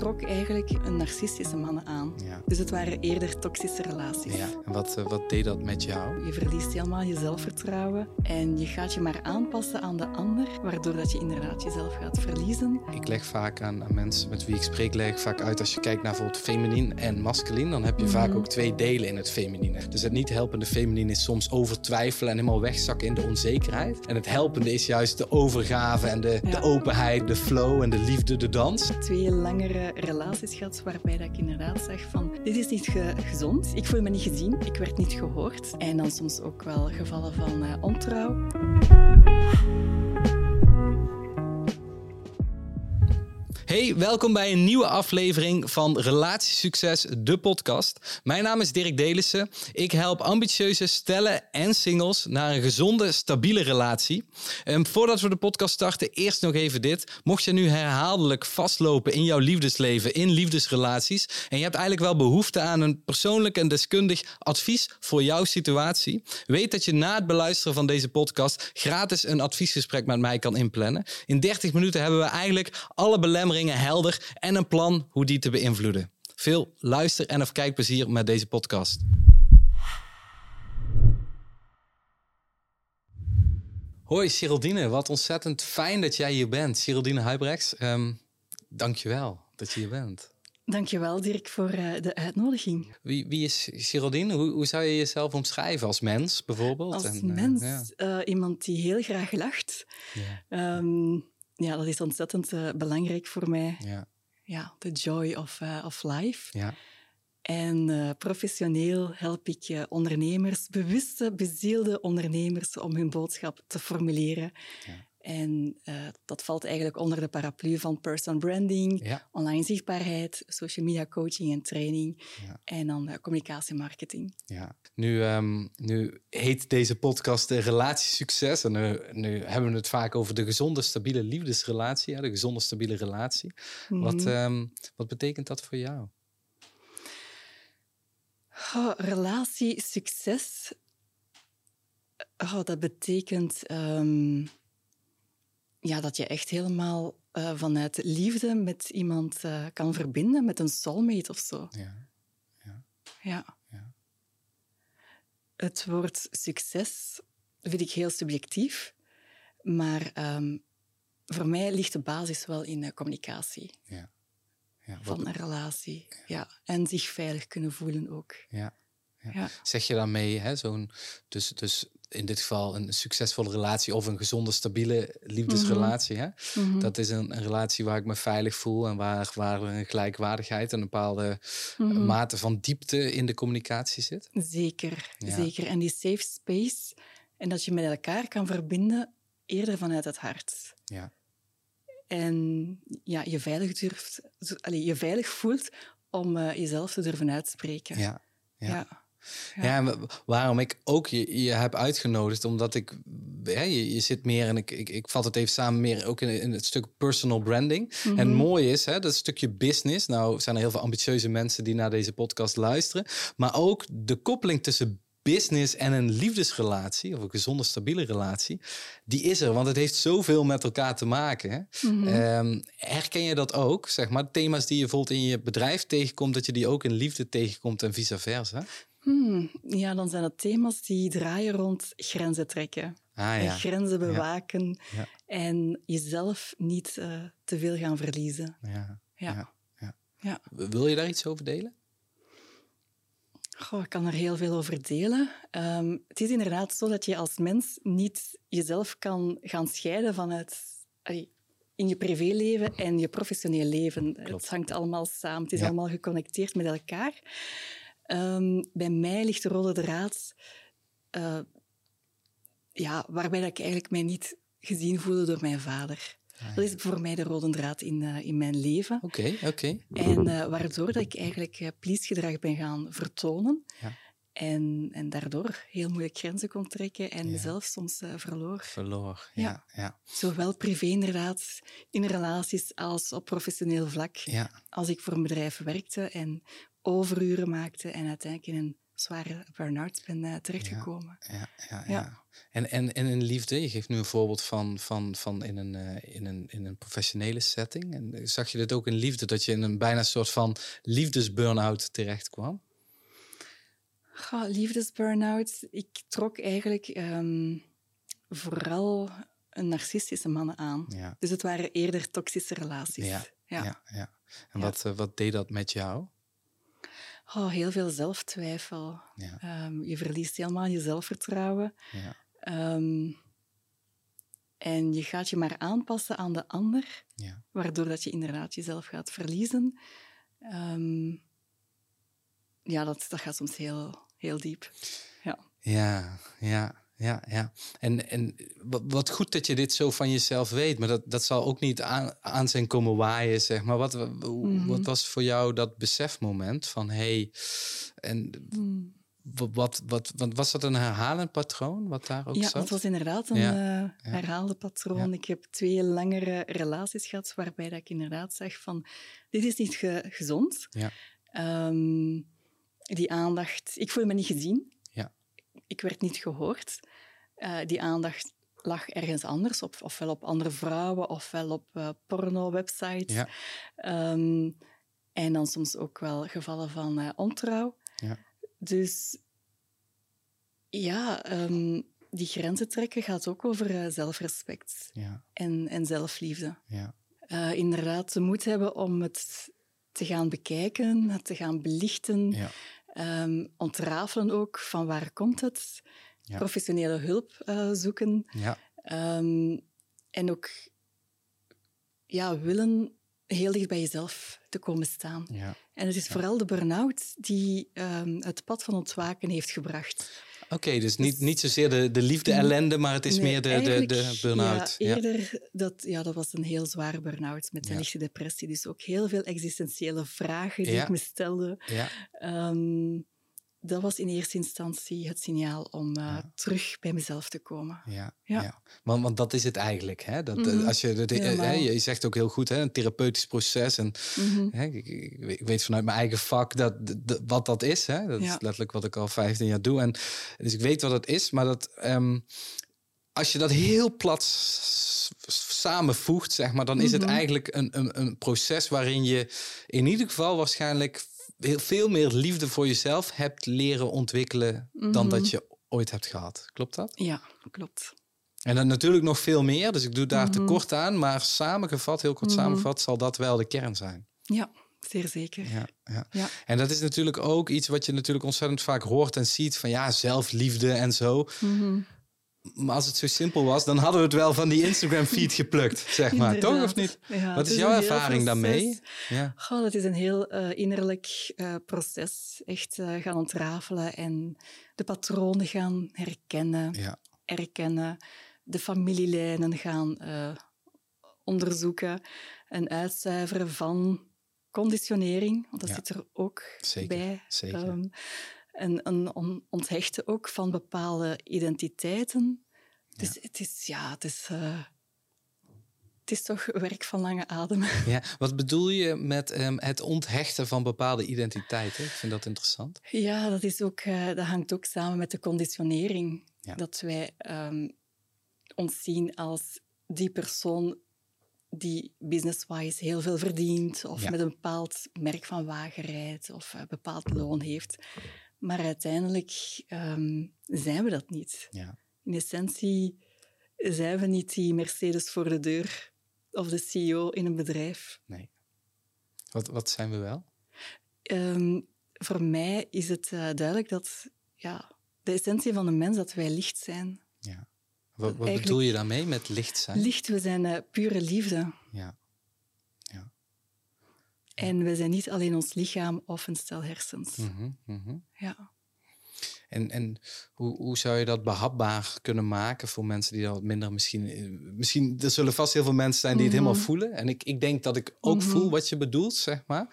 trok eigenlijk een narcistische mannen aan. Ja. Dus het waren eerder toxische relaties. Ja. En wat, eh, wat deed dat met jou? Je verliest helemaal je zelfvertrouwen en je gaat je maar aanpassen aan de ander, waardoor dat je inderdaad jezelf gaat verliezen. Ik leg vaak aan, aan mensen met wie ik spreek, leg ik vaak uit als je kijkt naar bijvoorbeeld feminien en masculin, dan heb je vaak ook twee delen in het feminine. Dus het niet helpende feminine is soms overtwijfelen en helemaal wegzakken in de onzekerheid. En het helpende is juist de overgave en de, Ja. de openheid, de flow en de liefde, de dans. Twee langere relaties gehad waarbij dat ik inderdaad zag van dit is niet ge- gezond. Ik voel me niet gezien, ik werd niet gehoord. En dan soms ook wel gevallen van eh, ontrouw. Hey, welkom bij een nieuwe aflevering van Relatiesucces, de podcast. Mijn naam is Dirk Delissen. Ik help ambitieuze stellen en singles naar een gezonde, stabiele relatie. Ehm, voordat we de podcast starten, eerst nog even dit. Mocht je nu herhaaldelijk vastlopen in jouw liefdesleven, in liefdesrelaties, en je hebt eigenlijk wel behoefte aan een persoonlijk en deskundig advies voor jouw situatie, weet dat je na het beluisteren van deze podcast gratis een adviesgesprek met mij kan inplannen. In 30 minuten hebben we eigenlijk alle belemmeringen helder en een plan hoe die te beïnvloeden. Veel luister- en of kijkplezier met deze podcast. Hoi Geraldine, wat ontzettend fijn dat jij hier bent. Geraldine Huibrechts, um, dank je wel dat je hier bent. Dankjewel Dirk voor uh, de uitnodiging. Wie, wie is Geraldine? Hoe, hoe, zou je jezelf omschrijven? Als mens bijvoorbeeld? Als en, mens? Uh, ja. uh, iemand die heel graag lacht. Ja. Um, ja, dat is ontzettend uh, belangrijk voor mij. Ja. Ja, the joy of, uh, of life. Ja. En uh, professioneel help ik ondernemers, bewuste, bezielde ondernemers, om hun boodschap te formuleren. Ja. En dat valt eigenlijk onder de paraplu van personal branding, ja. online zichtbaarheid, social media coaching en training ja. en dan communicatiemarketing. Ja, nu, um, nu heet deze podcast de Relatiesucces. En nu, nu, hebben we het vaak over de gezonde, stabiele liefdesrelatie. Ja, de gezonde, stabiele relatie. Mm wat, um, wat betekent dat voor jou? Oh, relatiesucces. Oh, dat betekent um, ja, dat je echt helemaal uh, vanuit liefde met iemand uh, kan verbinden, met een soulmate of zo. Ja. Ja. ja. ja. Het woord succes vind ik heel subjectief, maar um, voor mij ligt de basis wel in de communicatie. Ja. Ja, van een relatie. Ja. En zich veilig kunnen voelen ook. Ja. Ja. ja. Zeg je daarmee, hè, zo'n, dus, dus in dit geval een succesvolle relatie of een gezonde, stabiele liefdesrelatie. Mhm. Mm -hmm. mm -hmm. Dat is een, een, relatie waar ik me veilig voel en waar, waar een gelijkwaardigheid en een bepaalde mm -hmm. mate van diepte in de communicatie zit. Zeker, ja. zeker. En die safe space en dat je met elkaar kan verbinden eerder vanuit het hart. Ja. En ja, je veilig durft, allez, je veilig voelt om uh, jezelf te durven uitspreken. Ja. ja. ja. Ja. ja, waarom ik ook je, je heb uitgenodigd, omdat ik, ja, je, je zit meer en ik, ik, ik vat het even samen meer ook in, in het stuk personal branding. Mm -hmm. En het mooie is, hè, dat stukje business. Nou zijn er heel veel ambitieuze mensen die naar deze podcast luisteren, maar ook de koppeling tussen business en een liefdesrelatie, of een gezonde, stabiele relatie, die is er, want het heeft zoveel met elkaar te maken. Hè? Mhm. Mm -hmm. um, herken je dat ook? Zeg maar, thema's die je bijvoorbeeld in je bedrijf tegenkomt, dat je die ook in liefde tegenkomt en vice versa? Hmm, ja, dan zijn het thema's die draaien rond grenzen trekken. Ah, ja. Grenzen bewaken ja. Ja. en jezelf niet uh, te veel gaan verliezen. Ja. Ja. ja. Wil je daar iets over delen? Goh, ik kan er heel veel over delen. Um, het is inderdaad zo dat je als mens niet jezelf kan gaan scheiden vanuit allee, in je privéleven en je professioneel leven. Klopt. Het hangt allemaal samen. Het is Ja. allemaal geconnecteerd met elkaar. Um, bij mij ligt de rode draad uh, ja, waarbij dat ik eigenlijk mij niet gezien voelde door mijn vader. Ah, Dat is voor mij de rode draad in, uh, in mijn leven. Oké, okay, oké. Okay. En uh, waardoor dat ik eigenlijk please-gedrag ben gaan vertonen. Ja. En, en daardoor heel moeilijk grenzen kon trekken en Ja. mezelf soms uh, verloor. Verloor, ja. Ja. ja. Zowel privé inderdaad, in relaties als op professioneel vlak. ja. Als ik voor een bedrijf werkte en overuren maakte en uiteindelijk in een zware burn-out ben uh, terechtgekomen. Ja, ja, ja, ja. En, en, en in liefde, je geeft nu een voorbeeld van, van, van in, een, uh, in, een, in een professionele setting. En zag je dit ook in liefde, dat je in een bijna soort van liefdesburn-out terecht kwam? Ja, liefdesburn-out. Ik trok eigenlijk um, vooral een narcistische mannen aan. Ja. Dus het waren eerder toxische relaties. Ja, ja. ja, En Wat, uh, wat deed dat met jou? Oh, heel veel zelftwijfel. Ja. Um, je verliest helemaal je zelfvertrouwen. Ja. Um, en je gaat je maar aanpassen aan de ander, ja. waardoor dat je inderdaad jezelf gaat verliezen. Um, ja, dat, dat gaat soms heel, heel diep. Ja, ja, ja. Ja, ja. En, en wat goed dat je dit zo van jezelf weet, maar dat, dat zal ook niet aan, aan zijn komen waaien, zeg maar. Wat, wat mhm. was voor jou dat besefmoment van hé, hey, en mm. wat, wat, wat, was dat een herhalend patroon wat daar ook ja, zat? Ja, het was inderdaad een ja. uh, herhaalde patroon. Ik heb twee langere relaties gehad waarbij dat ik inderdaad zeg van dit is niet ge gezond. Ja. Um, die aandacht, ik voel me niet gezien. Ik werd niet gehoord. Uh, die aandacht lag ergens anders, op, ofwel op andere vrouwen, ofwel op uh, porno-websites. Ja. Um, en dan soms ook wel gevallen van uh, ontrouw. Ja. Dus ja, um, die grenzen trekken gaat ook over zelfrespect ja. en, en zelfliefde. Ja. inderdaad, de moed hebben om het te gaan bekijken, het te gaan belichten. Ja. Um, ontrafelen ook van waar komt het. Professionele hulp uh, zoeken. Ja. Um, en ook ja, willen heel dicht bij jezelf te komen staan. Ja. En het is vooral de burn-out die um, het pad van ontwaken heeft gebracht. Oké, dus niet, dus niet zozeer de, de liefde-ellende, maar het is meer de, de, de burn-out. Ja, eerder, Dat, ja, dat was een heel zware burn-out met een lichte depressie. Dus ook heel veel existentiële vragen die ik me stelde. Ja. Um, dat was in eerste instantie het signaal om uh, terug bij mezelf te komen. Ja, ja. ja. Want, want dat is het eigenlijk. Hè? Dat, mm -hmm. als je, de, hè, je zegt ook heel goed, hè, een therapeutisch proces. En, mm -hmm. hè, ik, ik, weet vanuit mijn eigen vak dat, wat dat is. Hè? Dat ja. is letterlijk wat ik al 15 jaar doe. En, dus ik weet wat het is, maar dat, um, als je dat heel plat samenvoegt, zeg maar, dan is mm -hmm. het mhm. eigenlijk een, een, een proces waarin je in ieder geval waarschijnlijk veel meer liefde voor jezelf hebt leren ontwikkelen dan dat mhm. je ooit hebt gehad. Klopt dat? Ja, klopt. En dan natuurlijk nog veel meer, dus ik doe daar mm tekort aan, maar samengevat, heel kort mm samengevat, zal dat wel de kern zijn. Ja, zeer zeker. Ja, ja. ja, En dat is natuurlijk ook iets wat je natuurlijk ontzettend vaak hoort en ziet van ja, zelfliefde en zo. Mm maar als het zo simpel was, dan hadden we het wel van die Instagram-feed geplukt, zeg maar. Toch of niet? Wat is, jouw ervaring daarmee? Ja. Goh, dat is een heel uh, innerlijk uh, proces. Echt uh, gaan ontrafelen en de patronen gaan herkennen, ja. erkennen. De familielijnen gaan onderzoeken en uitzuiveren van conditionering. Want dat zit er ook Zeker. bij. Zeker. Um, en een onthechten ook van bepaalde identiteiten. Dus ja. het is, ja, het is, uh, het is toch werk van lange adem. Ja, wat bedoel je met um, het onthechten van bepaalde identiteiten? Ik vind dat interessant. Ja, dat, is ook, uh, dat hangt ook samen met de conditionering. Ja. Dat wij um, ons zien als die persoon die business-wise heel veel verdient of ja. met een bepaald merk van wagen rijdt of een bepaald loon heeft. Maar uiteindelijk um, zijn we dat niet. Ja. In essentie zijn we niet die Mercedes voor de deur of de CEO in een bedrijf. Nee. Wat, wat zijn we wel? Um, voor mij is het uh, duidelijk dat ja, de essentie van de mens dat wij licht zijn. Ja. Wat, wat bedoel je daarmee met licht zijn? Licht, we zijn uh, pure liefde. Ja. En we zijn niet alleen ons lichaam of een stel hersens. Mm -hmm, Ja. En, en hoe, hoe zou je dat behapbaar kunnen maken voor mensen die dat wat minder misschien... eh, Misschien, er zullen vast heel veel mensen zijn die het helemaal Mhm. voelen. En ik, ik denk dat ik ook Mhm. voel wat je bedoelt, zeg maar.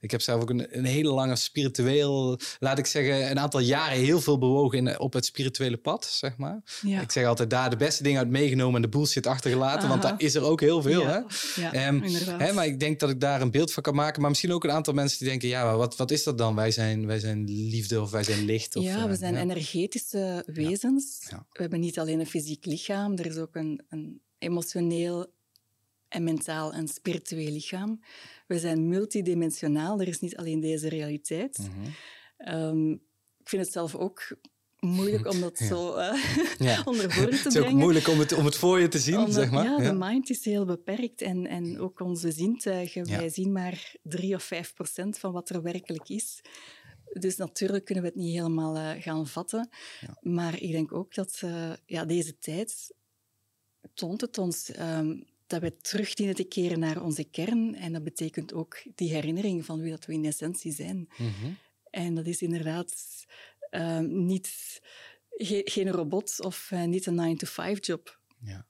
Ik heb zelf ook een, een hele lange spiritueel, laat ik zeggen, een aantal jaren heel veel bewogen in, op het spirituele pad, zeg maar. Ja. Ik zeg altijd daar de beste dingen uit meegenomen en de bullshit achtergelaten, want daar is er ook heel veel, hè. ja. Ehm. Hè, maar ik denk dat ik daar een beeld van kan maken. Maar misschien ook een aantal mensen die denken: ja, maar wat, wat is dat dan? Wij zijn, wij zijn liefde of wij zijn licht. Of, ja, eh, we zijn energetische wezens. We hebben niet alleen een fysiek lichaam, er is ook een, een emotioneel en mentaal en spiritueel lichaam. We zijn multidimensionaal, er is niet alleen deze realiteit. Mhm. Ehm, ik vind het zelf ook moeilijk om dat Ja. zo Ja. onder woorden te Het is ook brengen. moeilijk om het, om het voor je te zien, Omdat- zeg maar. Ja, Ja. de mind is heel beperkt en, en ook onze zintuigen. Wij zien maar drie of vijf procent van wat er werkelijk is. Dus natuurlijk kunnen we het niet helemaal eh, gaan vatten. Ja. Maar ik denk ook dat eh, ja, deze tijd toont het ons ehm, dat we terug dienen te keren naar onze kern. En dat betekent ook die herinnering van wie dat we in essentie zijn. Mhm. En dat is inderdaad ehm, niet, ge- geen robot of eh, niet een 9-to-5-job. Ja.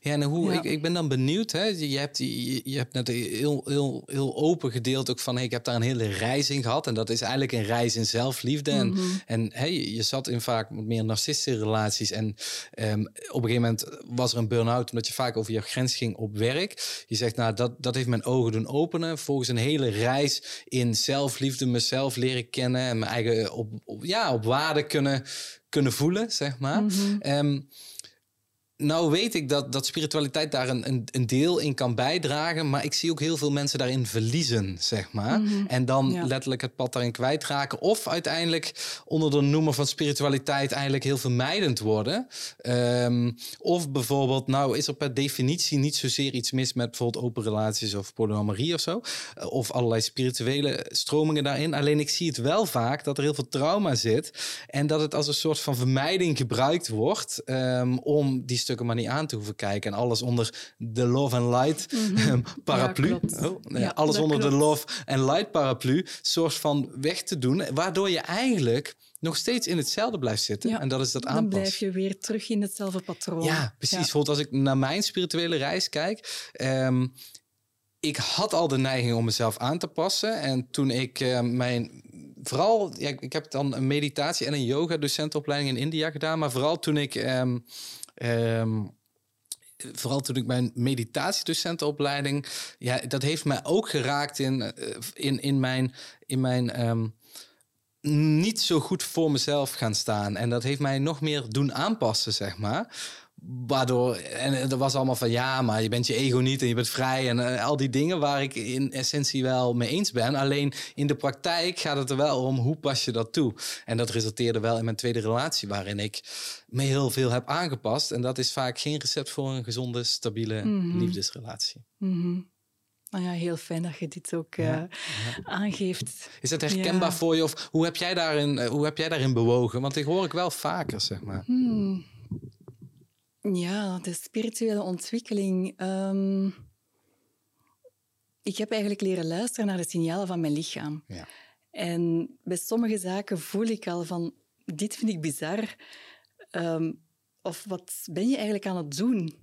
Ja, en hoe, Ja. Ik, ik ben dan benieuwd. Hè? Je, hebt, je, je hebt net heel, heel, heel open gedeeld ook van... Hey, ik heb daar een hele reis in gehad. En dat is eigenlijk een reis in zelfliefde. En, Mhm. en hey, je, zat in vaak meer narcistische relaties. En ehm, op een gegeven moment was er een burn-out... omdat je vaak over je grens ging op werk. Je zegt, nou, dat, dat heeft mijn ogen doen openen. Volgens een hele reis in zelfliefde... mezelf leren kennen... en mijn eigen op, op, ja, op waarde kunnen, kunnen voelen, zeg maar. Ehm, nou weet ik dat, dat spiritualiteit daar een, een, een deel in kan bijdragen, maar ik zie ook heel veel mensen daarin verliezen, zeg maar. Mhm. En dan Ja. letterlijk het pad daarin kwijtraken. Of uiteindelijk onder de noemer van spiritualiteit eigenlijk heel vermijdend worden. Ehm, of bijvoorbeeld, nou is er per definitie niet zozeer iets mis met bijvoorbeeld open relaties of polyamorie of zo. Eh, Of allerlei spirituele stromingen daarin. Alleen ik zie het wel vaak dat er heel veel trauma zit. En dat het als een soort van vermijding gebruikt wordt ehm, om die stukken maar niet aan te hoeven kijken. En alles onder de love and light ehm, paraplu. Mhm. Ja, klopt. oh, nee, Ja, alles onder de love and light paraplu soort van weg te doen. Waardoor je eigenlijk nog steeds in hetzelfde blijft zitten. Ja, en dat is dat Dan aanpassen. blijf je weer terug in hetzelfde patroon. Ja, precies. Bijvoorbeeld als ik naar mijn spirituele reis kijk. ehm, ik had al de neiging om mezelf aan te passen. En toen ik eh, mijn... Vooral, ja, ik heb dan een meditatie en een yoga docentenopleiding in India gedaan. Maar vooral toen ik... ehm, ehm, vooral toen ik mijn meditatiedocentenopleiding... Ja, dat heeft mij ook geraakt in, eh, in, in mijn... In mijn ehm, niet zo goed voor mezelf gaan staan. En dat heeft mij nog meer doen aanpassen, zeg maar. Waardoor, en er was allemaal van ja, maar je bent je ego niet en je bent vrij en eh, al die dingen waar ik in essentie wel mee eens ben. Alleen in de praktijk gaat het er wel om hoe pas je dat toe. En dat resulteerde wel in mijn tweede relatie, waarin ik me heel veel heb aangepast. En dat is vaak geen recept voor een gezonde, stabiele Mhm. liefdesrelatie. Mhm. Nou ja, heel fijn dat je dit ook eh, aangeeft. Is dat herkenbaar Ja. voor je? Of hoe heb jij daarin, eh, hoe heb jij daarin bewogen? Want die hoor ik wel vaker, zeg maar. Hmm. Ja, de spirituele ontwikkeling. ehm, ik heb eigenlijk leren luisteren naar de signalen van mijn lichaam. Ja. En bij sommige zaken voel ik al van, dit vind ik bizar. Ehm, of wat ben je eigenlijk aan het doen?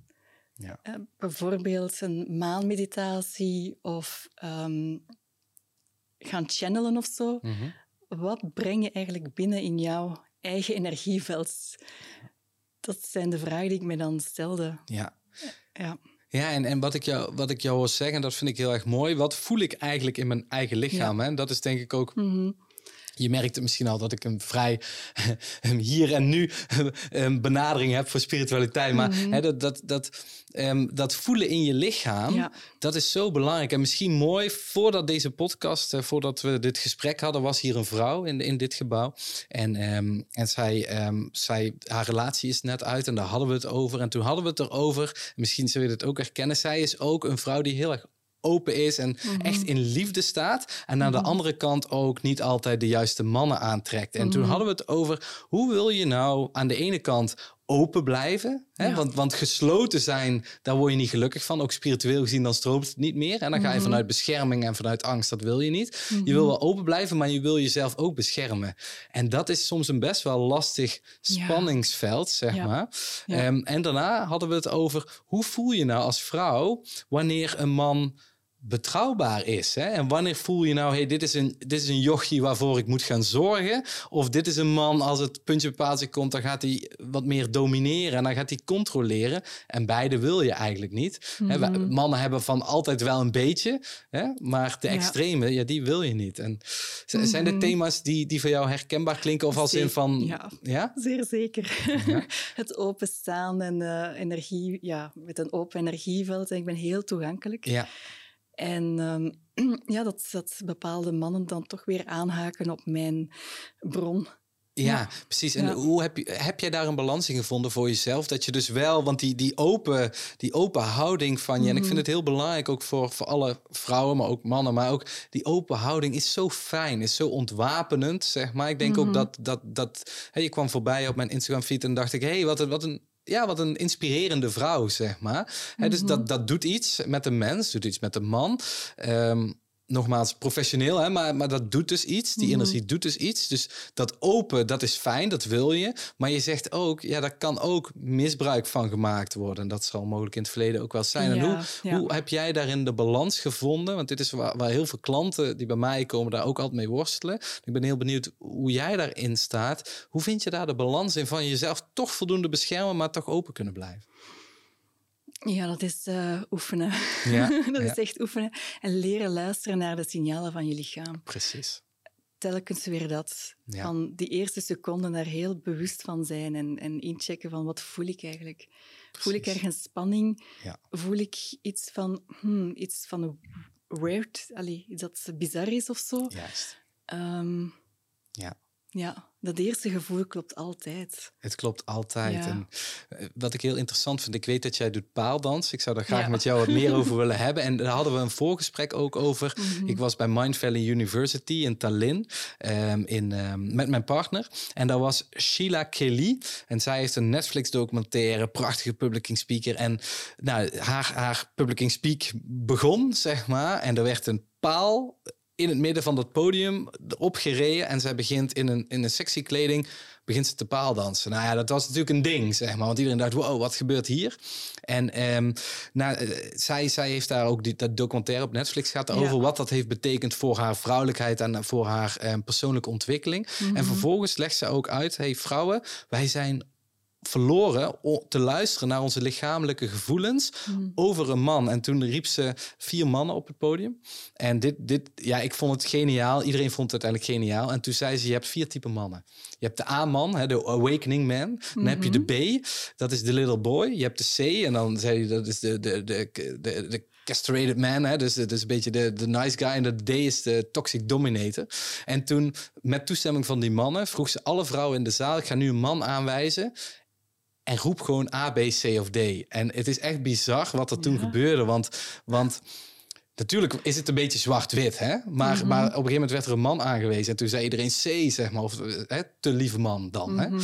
Ja. Eh, bijvoorbeeld een maanmeditatie of ehm, gaan channelen of zo. Mhm. Wat breng je eigenlijk binnen in jouw eigen energieveld? Dat zijn de vragen die ik me dan stelde. Ja. Ja. Ja, en, en wat, ik jou, wat ik jou hoor zeggen, dat vind ik heel erg mooi. Wat voel ik eigenlijk in mijn eigen lichaam? Hè? Dat is denk ik ook Mhm. Je merkt het misschien al dat ik een vrij hier en nu benadering heb voor spiritualiteit. Maar Mhm. hè, dat, dat, dat, ehm, dat voelen in je lichaam, Ja. dat is zo belangrijk. En misschien mooi, voordat deze podcast, eh, voordat we dit gesprek hadden, was hier een vrouw in, in dit gebouw. En, ehm, en zij, ehm, zij, haar relatie is net uit en daar hadden we het over. En toen hadden we het erover, misschien zul je het ook herkennen. Zij is ook een vrouw die heel erg open is en echt in liefde staat. En aan de andere kant ook niet altijd de juiste mannen aantrekt. En toen hadden we het over hoe wil je nou aan de ene kant open blijven. Hè? Ja. Want, want gesloten zijn, daar word je niet gelukkig van. Ook spiritueel gezien, dan stroomt het niet meer. En dan ga je Mhm. vanuit bescherming en vanuit angst, dat wil je niet. Je wil wel open blijven, maar je wil jezelf ook beschermen. En dat is soms een best wel lastig Ja. spanningsveld, zeg Ja. maar. Ehm, en daarna hadden we het over hoe voel je nou als vrouw wanneer een man betrouwbaar is. Hè? En wanneer voel je nou, hey, dit, is een, dit is een jochie waarvoor ik moet gaan zorgen. Of dit is een man, als het puntje paaltje komt, dan gaat hij wat meer domineren en dan gaat hij controleren. En beide wil je eigenlijk niet. Hè, Mhm. mannen hebben van altijd wel een beetje, hè? maar de extreme, ja, die wil je niet. En zijn dit Mhm. thema's die, die voor jou herkenbaar klinken? Of als in van, ja. ja? Zeer zeker. Ja. het openstaan en eh, energie, ja, met een open energieveld. En ik ben heel toegankelijk. Ja, En ehm, ja, dat, dat bepaalde mannen dan toch weer aanhaken op mijn bron. Ja, Ja. precies. En Ja. hoe heb, je, heb jij daar een balans in gevonden voor jezelf? Dat je dus wel, want die, die, open, die open houding van je, en ik vind Mhm. het heel belangrijk ook voor, voor alle vrouwen, maar ook mannen, maar ook die open houding is zo fijn, is zo ontwapenend, zeg maar. Ik denk ook Mhm. dat, dat, dat hè, je kwam voorbij op mijn Instagram feed en dacht ik, hé, hey, wat, een, wat een. Ja, wat een inspirerende vrouw, zeg maar. Dus Mhm. dat, dat doet iets met een mens, doet iets met een man. Ehm, nogmaals, professioneel, hè, maar, maar dat doet dus iets. Die Mhm. energie doet dus iets. Dus dat open, dat is fijn, dat wil je. Maar je zegt ook, ja, daar kan ook misbruik van gemaakt worden. En dat zal mogelijk in het verleden ook wel zijn. en hoe, ja. hoe heb jij daarin de balans gevonden? Want dit is waar, waar heel veel klanten die bij mij komen daar ook altijd mee worstelen. Ik ben heel benieuwd hoe jij daarin staat. Hoe vind je daar de balans in van jezelf toch voldoende beschermen, maar toch open kunnen blijven? Ja, dat is eh, oefenen. Ja, dat ja. is echt oefenen. En leren luisteren naar de signalen van je lichaam. Precies. Telkens weer dat. Ja. Van die eerste seconden daar heel bewust van zijn en, en inchecken van wat voel ik eigenlijk. Voel ik ergens spanning? Ja. Voel ik iets van, hmm, iets van weird, allee, iets dat bizar is of zo? Juist. Ehm, Ja. Ja, dat eerste gevoel klopt altijd. Het klopt altijd. Ja. En eh, wat ik heel interessant vind, ik weet dat jij doet paaldans. Ik zou daar graag Ja. met jou wat meer over willen hebben. En daar hadden we een voorgesprek ook over. Mhm. Ik was bij Mind Valley University in Tallinn ehm, in, ehm, met mijn partner. En daar was Sheila Kelly. En zij heeft een Netflix-documentaire, prachtige public speaker. En nou, haar, haar public speak begon, zeg maar. En er werd een paal in het midden van dat podium opgereden. En zij begint in een, in een sexy kleding begint ze te paaldansen. Nou ja, dat was natuurlijk een ding, zeg maar. Want iedereen dacht, wow, wat gebeurt hier? En ehm, nou, eh, zij, zij heeft daar ook die, dat documentaire op Netflix gaat over Ja. wat dat heeft betekend voor haar vrouwelijkheid en voor haar ehm, persoonlijke ontwikkeling. Mhm. En vervolgens legt ze ook uit, hey vrouwen, wij zijn verloren te luisteren naar onze lichamelijke gevoelens Mhm. over een man. En toen riep ze vier mannen op het podium. En dit, dit, ja, ik vond het geniaal. Iedereen vond het uiteindelijk geniaal. En toen zei ze, je hebt vier typen mannen. Je hebt de A-man, de awakening man. Dan heb je de B, dat is de little boy. Je hebt de C, en dan zei je, dat is de, de, de, de, de castrated man. Hè? Dus is een beetje de, de nice guy. En de D is de toxic dominator. En toen, met toestemming van die mannen, vroeg ze alle vrouwen in de zaal... ik ga nu een man aanwijzen... En roep gewoon A, B, C of D. En het is echt bizar wat er toen Ja. gebeurde. Want, want natuurlijk is het een beetje zwart-wit. Hè? Maar, Mhm. maar op een gegeven moment werd er een man aangewezen. En toen zei iedereen C, zeg maar. Of eh, hè, te lieve man dan. Hè? Mhm.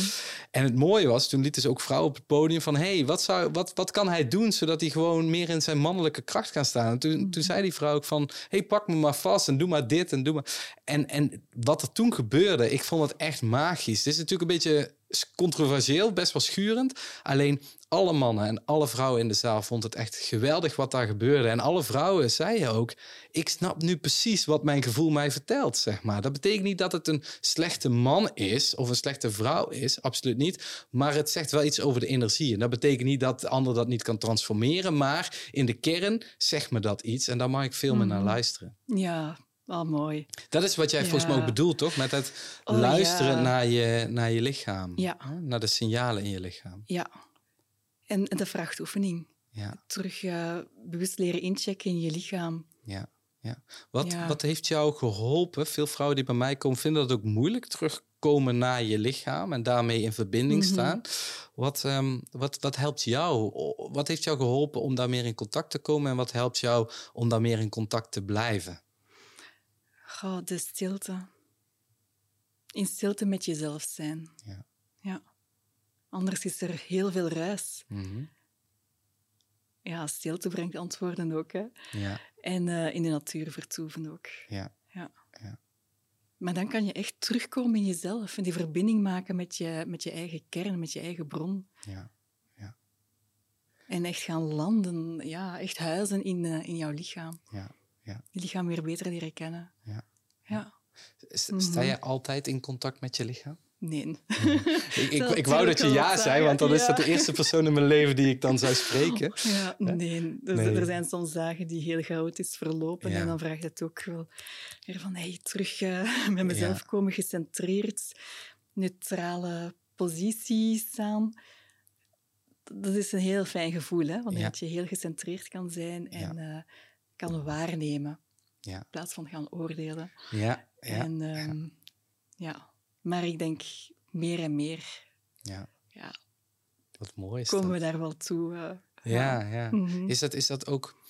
En het mooie was, toen lieten ze ook vrouwen op het podium van... hey, wat, zou, wat, wat kan hij doen zodat hij gewoon meer in zijn mannelijke kracht kan staan? En toen, toen zei die vrouw ook van... hey, pak me maar vast en doe maar dit en doe maar... En, en wat er toen gebeurde, ik vond het echt magisch. Het is natuurlijk een beetje controversieel, best wel schurend. Alleen alle mannen en alle vrouwen in de zaal vonden het echt geweldig wat daar gebeurde. En alle vrouwen zeiden ook... ik snap nu precies wat mijn gevoel mij vertelt, zeg maar. Dat betekent niet dat het een slechte man is of een slechte vrouw is, absoluut niet. Maar het zegt wel iets over de energie. En dat betekent niet dat de ander dat niet kan transformeren, maar in de kern zegt me dat iets en daar mag ik veel meer naar Mhm. luisteren. Ja, wel mooi. Dat is wat jij volgens mij ook bedoelt, toch? Met het Oh, luisteren ja. naar, je, naar je lichaam. Ja. Naar de signalen in je lichaam. Ja. En en de vrachtoefening. Ja, Terug eh, bewust leren inchecken in je lichaam. ja, ja. Wat, Ja. wat heeft jou geholpen? Veel vrouwen die bij mij komen vinden dat ook moeilijk terugkomen naar je lichaam en daarmee in verbinding Mhm. staan. Wat, ehm, wat, wat helpt jou? Wat heeft jou geholpen om daar meer in contact te komen en wat helpt jou om daar meer in contact te blijven? Goh, de stilte. In stilte met jezelf zijn. Ja. Ja. Anders is er heel veel ruis. Mhm. Ja, stilte brengt antwoorden ook. Hè. Ja, En eh, in de natuur vertoeven ook. ja, Ja. Ja. Maar dan kan je echt terugkomen in jezelf en die verbinding maken met je, met je eigen kern, met je eigen bron. ja. En echt gaan landen, ja, echt huizen in, eh, in jouw lichaam. ja, ja. Je lichaam weer beter leren kennen. Ja. Ja. Sta Mhm. je altijd in contact met je lichaam? Nee. Ik, ik, wou dat je ja zei, want dan is dat de eerste persoon in mijn leven die ik dan zou spreken. Ja, nee. Dus Nee. Er zijn soms dagen die heel chaotisch verlopen Ja. en dan vraagt het ook wel weer van hey, terug eh, met mezelf Ja. komen, gecentreerd, neutrale positie staan. Dat is een heel fijn gevoel, hè? wanneer Ja. je heel gecentreerd kan zijn en eh, kan waarnemen Ja. in plaats van gaan oordelen. Ja, ja, en, ehm, ja. Maar ik denk meer en meer ja. ja, Wat mooi is komen dat. we daar wel toe. eh. Ja, ja. Mhm. Is dat, is dat ook...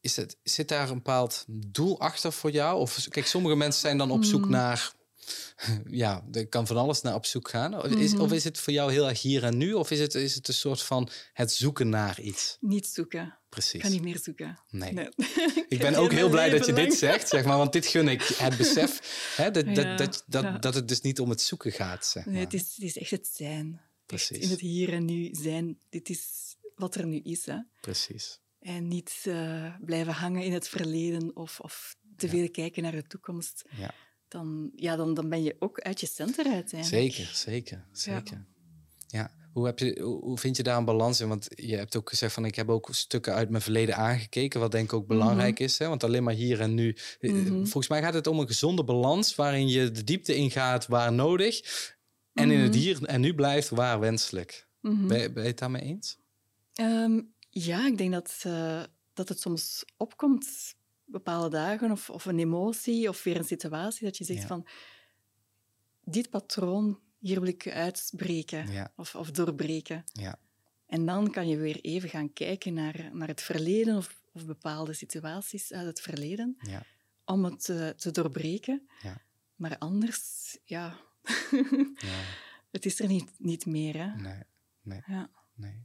Is het, zit daar een bepaald doel achter voor jou? Of kijk, sommige mensen zijn dan op zoek Mm. naar... Ja, er kan van alles naar op zoek gaan. Of is, Mhm. of is het voor jou heel erg hier en nu? Of is het, is het een soort van het zoeken naar iets? Niet zoeken. Ik Precies. kan niet meer zoeken. Nee. Nee. Ik ben ook heel blij dat je dit zegt, zeg maar, want dit gun ik. Het besef hè, dat, dat, Ja, dat, dat, ja. dat het dus niet om het zoeken gaat, zeg maar. Nee, het is, het is echt het zijn. Echt Precies. in het hier en nu zijn. Dit is wat er nu is. Hè? Precies. En niet eh, blijven hangen in het verleden of, of te Ja. veel kijken naar de toekomst. Ja. Dan, ja, dan, dan ben je ook uit je center uiteindelijk. Zeker, zeker, zeker. Ja. Hoe, heb je, hoe vind je daar een balans in? Want je hebt ook gezegd van ik heb ook stukken uit mijn verleden aangekeken, wat denk ik ook belangrijk is. Hè? Want alleen maar hier en nu. eh, Mhm. Volgens mij gaat het om een gezonde balans waarin je de diepte ingaat waar nodig. En in het Mhm. hier en nu blijft waar wenselijk. Mhm. Ben, je- ben je het daarmee eens? Ehm, ja, ik denk dat, eh, dat het soms opkomt, bepaalde dagen, of, of een emotie, of weer een situatie, dat je zegt Ja. van, dit patroon, hier wil ik uitbreken Ja. of, of doorbreken. Ja. En dan kan je weer even gaan kijken naar, naar het verleden of, of bepaalde situaties uit het verleden, Ja. om het te, te doorbreken. Ja. Maar anders, ja, ja. het is er niet, niet meer. Hè? Nee, nee, Ja. nee.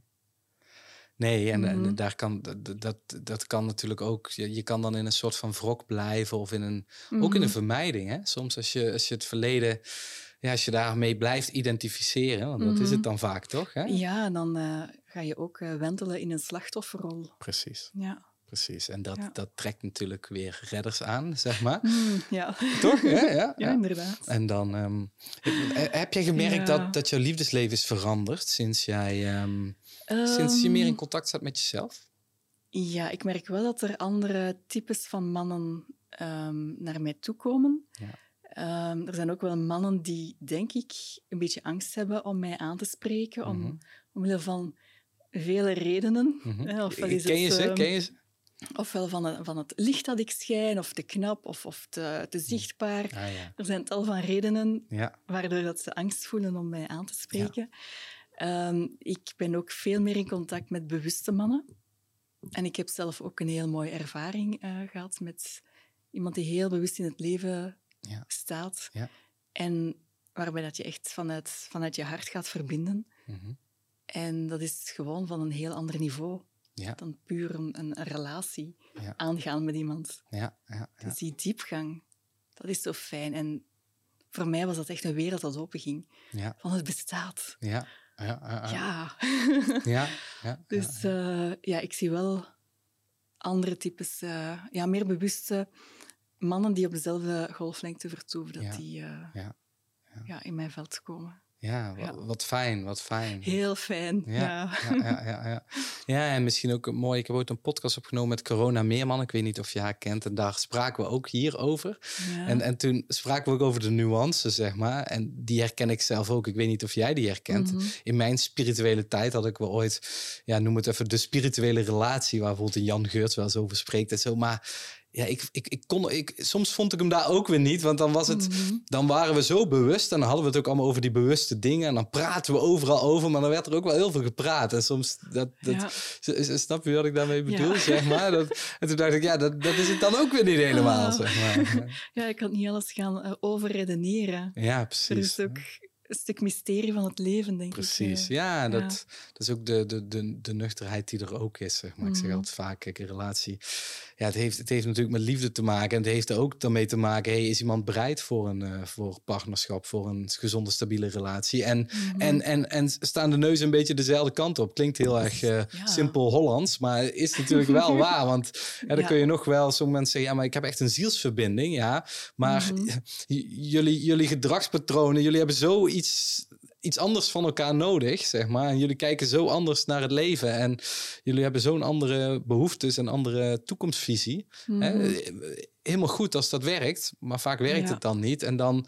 Nee, en, en Mhm. daar kan, dat, dat, kan natuurlijk ook. Je, je kan dan in een soort van wrok blijven of in een, ook in een Mhm. vermijding. Hè? Soms als je, als je het verleden, ja, als je daarmee blijft identificeren, want dat is het dan vaak toch? Hè? Ja, en dan eh, ga je ook wentelen in een slachtofferrol. Precies, Ja. precies. En dat, Ja. dat trekt natuurlijk weer redders aan, zeg maar. Mm, ja. toch? Ja, ja, ja, inderdaad. En dan eh, heb jij gemerkt dat, dat jouw liefdesleven is veranderd sinds jij sinds je meer in Ehm, contact staat met jezelf? Ja, ik merk wel dat er andere types van mannen ehm, naar mij toe komen. Ja. Ehm, er zijn ook wel mannen die, denk ik, een beetje angst hebben om mij aan te spreken, Mhm. om, omwille van vele redenen. Mhm. is Ken je het, ze? Ken je ze? Ofwel van, het- van het licht dat ik schijn, of te knap, of, of te, te zichtbaar. Ah ja. Er zijn tal van redenen Ja, waardoor dat ze angst voelen om mij aan te spreken. Ehm, ik ben ook veel meer in contact met bewuste mannen. En ik heb zelf ook een heel mooie ervaring eh, gehad met iemand die heel bewust in het leven Ja. staat. Ja. En waarbij dat je echt vanuit, vanuit je hart gaat verbinden. Mhm. En dat is gewoon van een heel ander niveau ja, dan puur een, een, relatie aangaan met iemand. ja. Dus die diepgang, dat is zo fijn. En voor mij was dat echt een wereld dat openging. Ja, Van het bestaat. ja, ja, ja, ja. Dus eh, ja, ik zie wel andere types, eh, ja, meer bewuste mannen die op dezelfde golflengte vertoeven, dat die eh, Ja. Ja, in mijn veld komen. Ja, wa- Ja. wat fijn, wat fijn. Heel fijn. Ja, Ja. ja, ja, ja, en misschien ook mooi. Ik heb ooit een podcast opgenomen met Corona Meerman. Ik weet niet of je haar kent. En daar spraken we ook hier over. Ja. En, en toen spraken we ook over de nuance, zeg maar. En die herken ik zelf ook. Ik weet niet of jij die herkent. Mhm. In mijn spirituele tijd had ik wel ooit, ja, noem het even de spirituele relatie, waar bijvoorbeeld Jan Geurts wel eens over spreekt en zo. Maar ja, ik, ik, ik kon, ik, soms vond ik hem daar ook weer niet, want dan was het, Mhm. dan waren we zo bewust en dan hadden we het ook allemaal over die bewuste dingen en dan praten we overal over, maar dan werd er ook wel heel veel gepraat. En soms, dat, dat, Ja. snap je wat ik daarmee bedoel, Ja. zeg maar? Dat, en toen dacht ik, ja, dat, dat is het dan ook weer niet helemaal, Ah. zeg maar. ja, ik kan niet alles gaan eh, overredeneren. Ja, Er precies. is ook een stuk mysterie van het leven, denk Precies, ik. eh. ja, dat, dat is ook de, de, de, de nuchterheid die er ook is. Zeg maar. Ik zeg Mhm. altijd vaak, kijk, een relatie, ja, het heeft, het heeft natuurlijk met liefde te maken. En het heeft er ook daarmee te maken, hey, is iemand bereid voor een eh, voor partnerschap, voor een gezonde, stabiele relatie? En, Mhm. en, en, en staan de neus een beetje dezelfde kant op? Klinkt heel erg eh, Ja. simpel Hollands, maar is natuurlijk wel waar. Want ja, dan Ja. kun je nog wel, sommige mensen zeggen, ja, maar ik heb echt een zielsverbinding, ja. Maar Mhm. jullie, jullie gedragspatronen, jullie hebben zoiets iets anders van elkaar nodig, zeg maar. En jullie kijken zo anders naar het leven. En jullie hebben zo'n andere behoeftes en andere toekomstvisie. Hè? Mhm. Helemaal goed als dat werkt, maar vaak werkt Ja. het dan niet. En dan,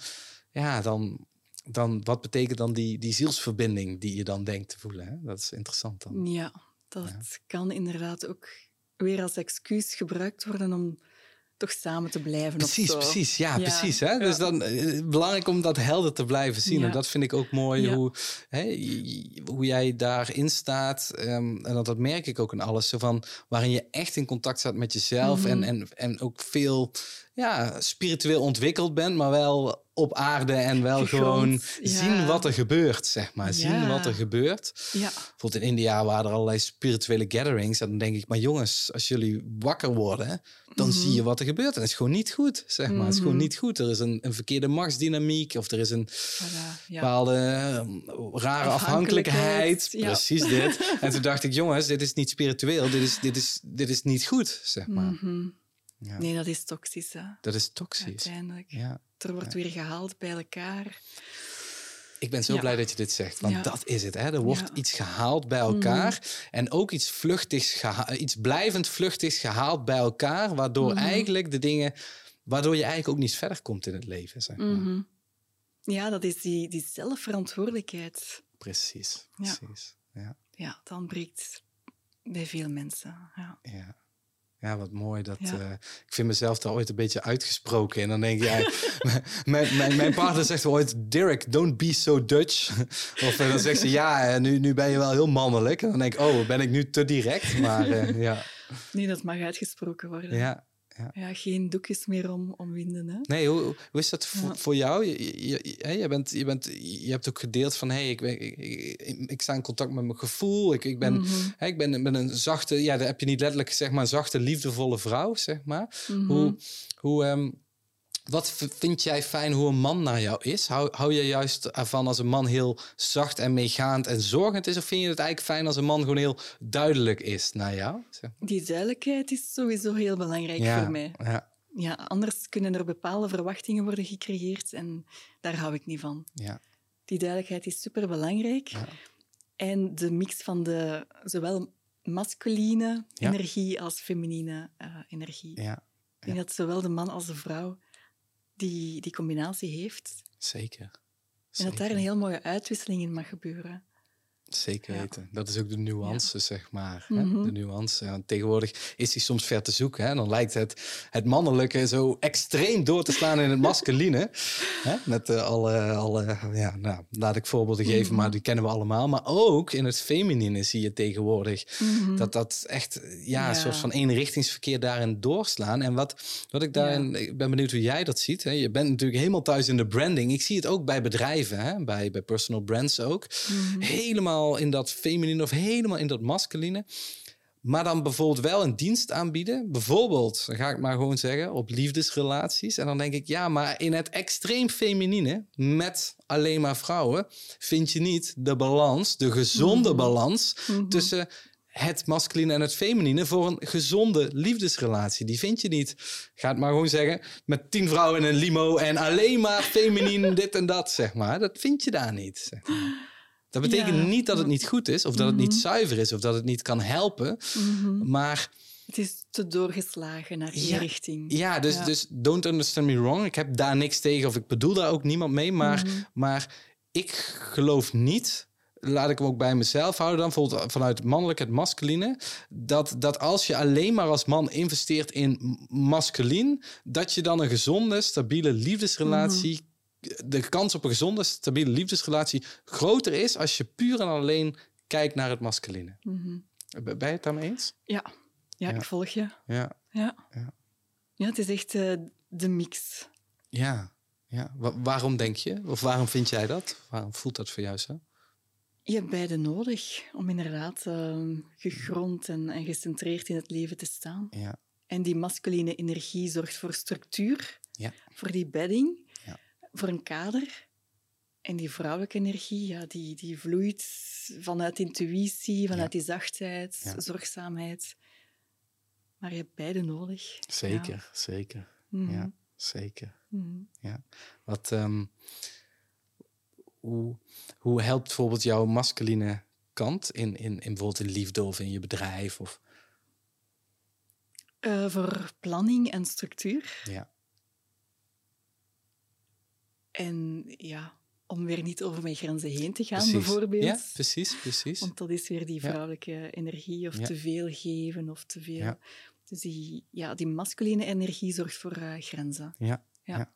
ja, dan, dan, wat betekent dan die, die zielsverbinding die je dan denkt te voelen? Hè? Dat is interessant dan. Ja, dat kan inderdaad ook weer als excuus gebruikt worden om toch samen te blijven. Precies, of zo. precies. Ja, Ja, precies. Hè? Dus ja. dan eh, belangrijk om dat helder te blijven zien. Ja. En dat vind ik ook mooi Ja. hoe, hè, hoe jij daarin staat. ehm, en dat, dat merk ik ook in alles. Zo van, waarin je echt in contact staat met jezelf. en, Mhm. en, en ook veel ja, spiritueel ontwikkeld bent, maar wel op aarde en wel Gegrond, gewoon ja. zien wat er gebeurt, zeg maar. Zien Ja. wat er gebeurt. Ja, Bijvoorbeeld in India waren er allerlei spirituele gatherings. En dan denk ik, maar jongens, als jullie wakker worden, dan Mhm. zie je wat er gebeurt. En het is gewoon niet goed, zeg maar. Het is gewoon Mhm. niet goed. Er is een, een verkeerde machtsdynamiek of er is een voilà, ja. bepaalde eh, rare afhankelijkheid. Ja. Precies dit. en toen dacht ik, jongens, dit is niet spiritueel. Dit is, dit is, dit is niet goed, zeg maar. Mhm. Ja. Nee, dat is toxisch, hè, Dat is toxisch. uiteindelijk. Ja. Er wordt weer gehaald bij elkaar. Ik ben zo Ja. blij dat je dit zegt, want Ja. dat is het. Hè? Er wordt Ja. Iets gehaald bij elkaar en ook iets vluchtigs, iets blijvend vluchtigs gehaald bij elkaar, waardoor Mhm. eigenlijk de dingen, waardoor je eigenlijk ook niet verder komt in het leven. Zeg maar. Mhm. Ja, dat is die, die zelfverantwoordelijkheid. Precies, precies. Ja, Ja, dat ontbreekt bij veel mensen. Ja. Ja. wat mooi. Dat, Ja. eh, ik vind mezelf daar ooit een beetje uitgesproken. En dan denk jij, mijn, mijn, mijn partner zegt wel ooit, Dirk, don't be so Dutch. Of eh, dan zegt ze, ja, eh, nu, nu ben je wel heel mannelijk. En dan denk ik, oh, ben ik nu te direct? Maar ja, Nee, dat mag uitgesproken worden. ja. Ja, geen doekjes meer om, omwinden. Hè? Nee, hoe, hoe is dat voor, Ja. voor jou? Je, je, je, bent, je, bent, je hebt ook gedeeld van, hey, ik, ben, ik, ik, ik sta in contact met mijn gevoel. Ik, ik, ben, hè, ik ben, ben een zachte, ja, dat heb je niet letterlijk gezegd, maar een zachte, liefdevolle vrouw, zeg maar. Mhm. Hoe, hoe, ehm, wat vind jij fijn hoe een man naar jou is? Hou, hou je juist ervan als een man heel zacht en meegaand en zorgend is? Of vind je het eigenlijk fijn als een man gewoon heel duidelijk is naar jou? Die duidelijkheid is sowieso heel belangrijk Ja, voor mij. ja, Ja, anders kunnen er bepaalde verwachtingen worden gecreëerd en daar hou ik niet van. ja, Die duidelijkheid is superbelangrijk. Ja. En de mix van de zowel masculine Ja. energie als feminine eh, energie. ja, Ik denk dat zowel de man als de vrouw die, die combinatie heeft. zeker. En dat daar Zeker. een heel mooie uitwisseling in mag gebeuren. Zeker Ja. weten. Dat is ook de nuance, zeg maar. Mhm. De nuance. En tegenwoordig is die soms ver te zoeken. Hè? Dan lijkt het, het mannelijke zo extreem door te slaan in het masculine. hè? Met eh, alle, alle, ja, nou, laat ik voorbeelden geven, Mhm. maar die kennen we allemaal. Maar ook in het feminine zie je tegenwoordig Mhm. dat dat echt ja, Ja. een soort van eenrichtingsverkeer daarin doorslaan. En wat, wat ik daarin, ik ben benieuwd hoe jij dat ziet. Hè? Je bent natuurlijk helemaal thuis in de branding. Ik zie het ook bij bedrijven, hè? Bij, bij personal brands ook. Mhm. Helemaal in dat feminine of helemaal in dat masculine. Maar dan bijvoorbeeld wel een dienst aanbieden. Bijvoorbeeld, dan ga ik maar gewoon zeggen, op liefdesrelaties. En dan denk ik, ja, maar in het extreem feminine, met alleen maar vrouwen, vind je niet de balans, de gezonde Mhm. balans Mhm. tussen het masculine en het feminine voor een gezonde liefdesrelatie. Die vind je niet. Ga het maar gewoon zeggen, met tien vrouwen in een limo en alleen maar feminien dit en dat, zeg maar. Dat vind je daar niet. Zeg maar. Dat betekent Ja. niet dat het niet goed is, of dat het niet Mhm. zuiver is, of dat het niet kan helpen. Mhm. Maar Het is te doorgeslagen naar die Ja, richting. ja, dus, Ja. dus don't understand me wrong. Ik heb daar niks tegen, of ik bedoel daar ook niemand mee. Maar, Mhm. maar ik geloof niet, laat ik hem ook bij mezelf houden dan, bijvoorbeeld vanuit het mannelijke, het masculine, dat, dat als je alleen maar als man investeert in masculin, dat je dan een gezonde, stabiele liefdesrelatie, de kans op een gezonde, stabiele liefdesrelatie groter is als je puur en alleen kijkt naar het masculine. Mhm. Ben je het daarmee eens? ja. Ja, Ja. ik volg je. Ja, Ja, Ja. ja. het is echt eh, de mix. ja. Ja. waarom denk je? Of waarom vind jij dat? Waarom voelt dat voor jou zo? Je hebt beide nodig om inderdaad uh, gegrond en, en, gecentreerd in het leven te staan. Ja. En die masculine energie zorgt voor structuur, ja. voor die bedding. Voor een kader. En die vrouwelijke energie, ja, die, die vloeit vanuit intuïtie, vanuit die zachtheid, zorgzaamheid. Maar je hebt beide nodig. Zeker, zeker. Mhm. Ja, zeker. Mhm. Ja. Wat, um, hoe, hoe helpt bijvoorbeeld jouw masculine kant in, in, in bijvoorbeeld in liefde of in je bedrijf? Of... Uh, voor planning en structuur. Ja. En ja, om weer niet over mijn grenzen heen te gaan, precies. bijvoorbeeld. Ja, precies, precies. Want dat is weer die vrouwelijke energie, of Ja. te veel geven, of te veel. Ja. Dus die, ja, die masculine energie zorgt voor eh, grenzen. Ja. Ja.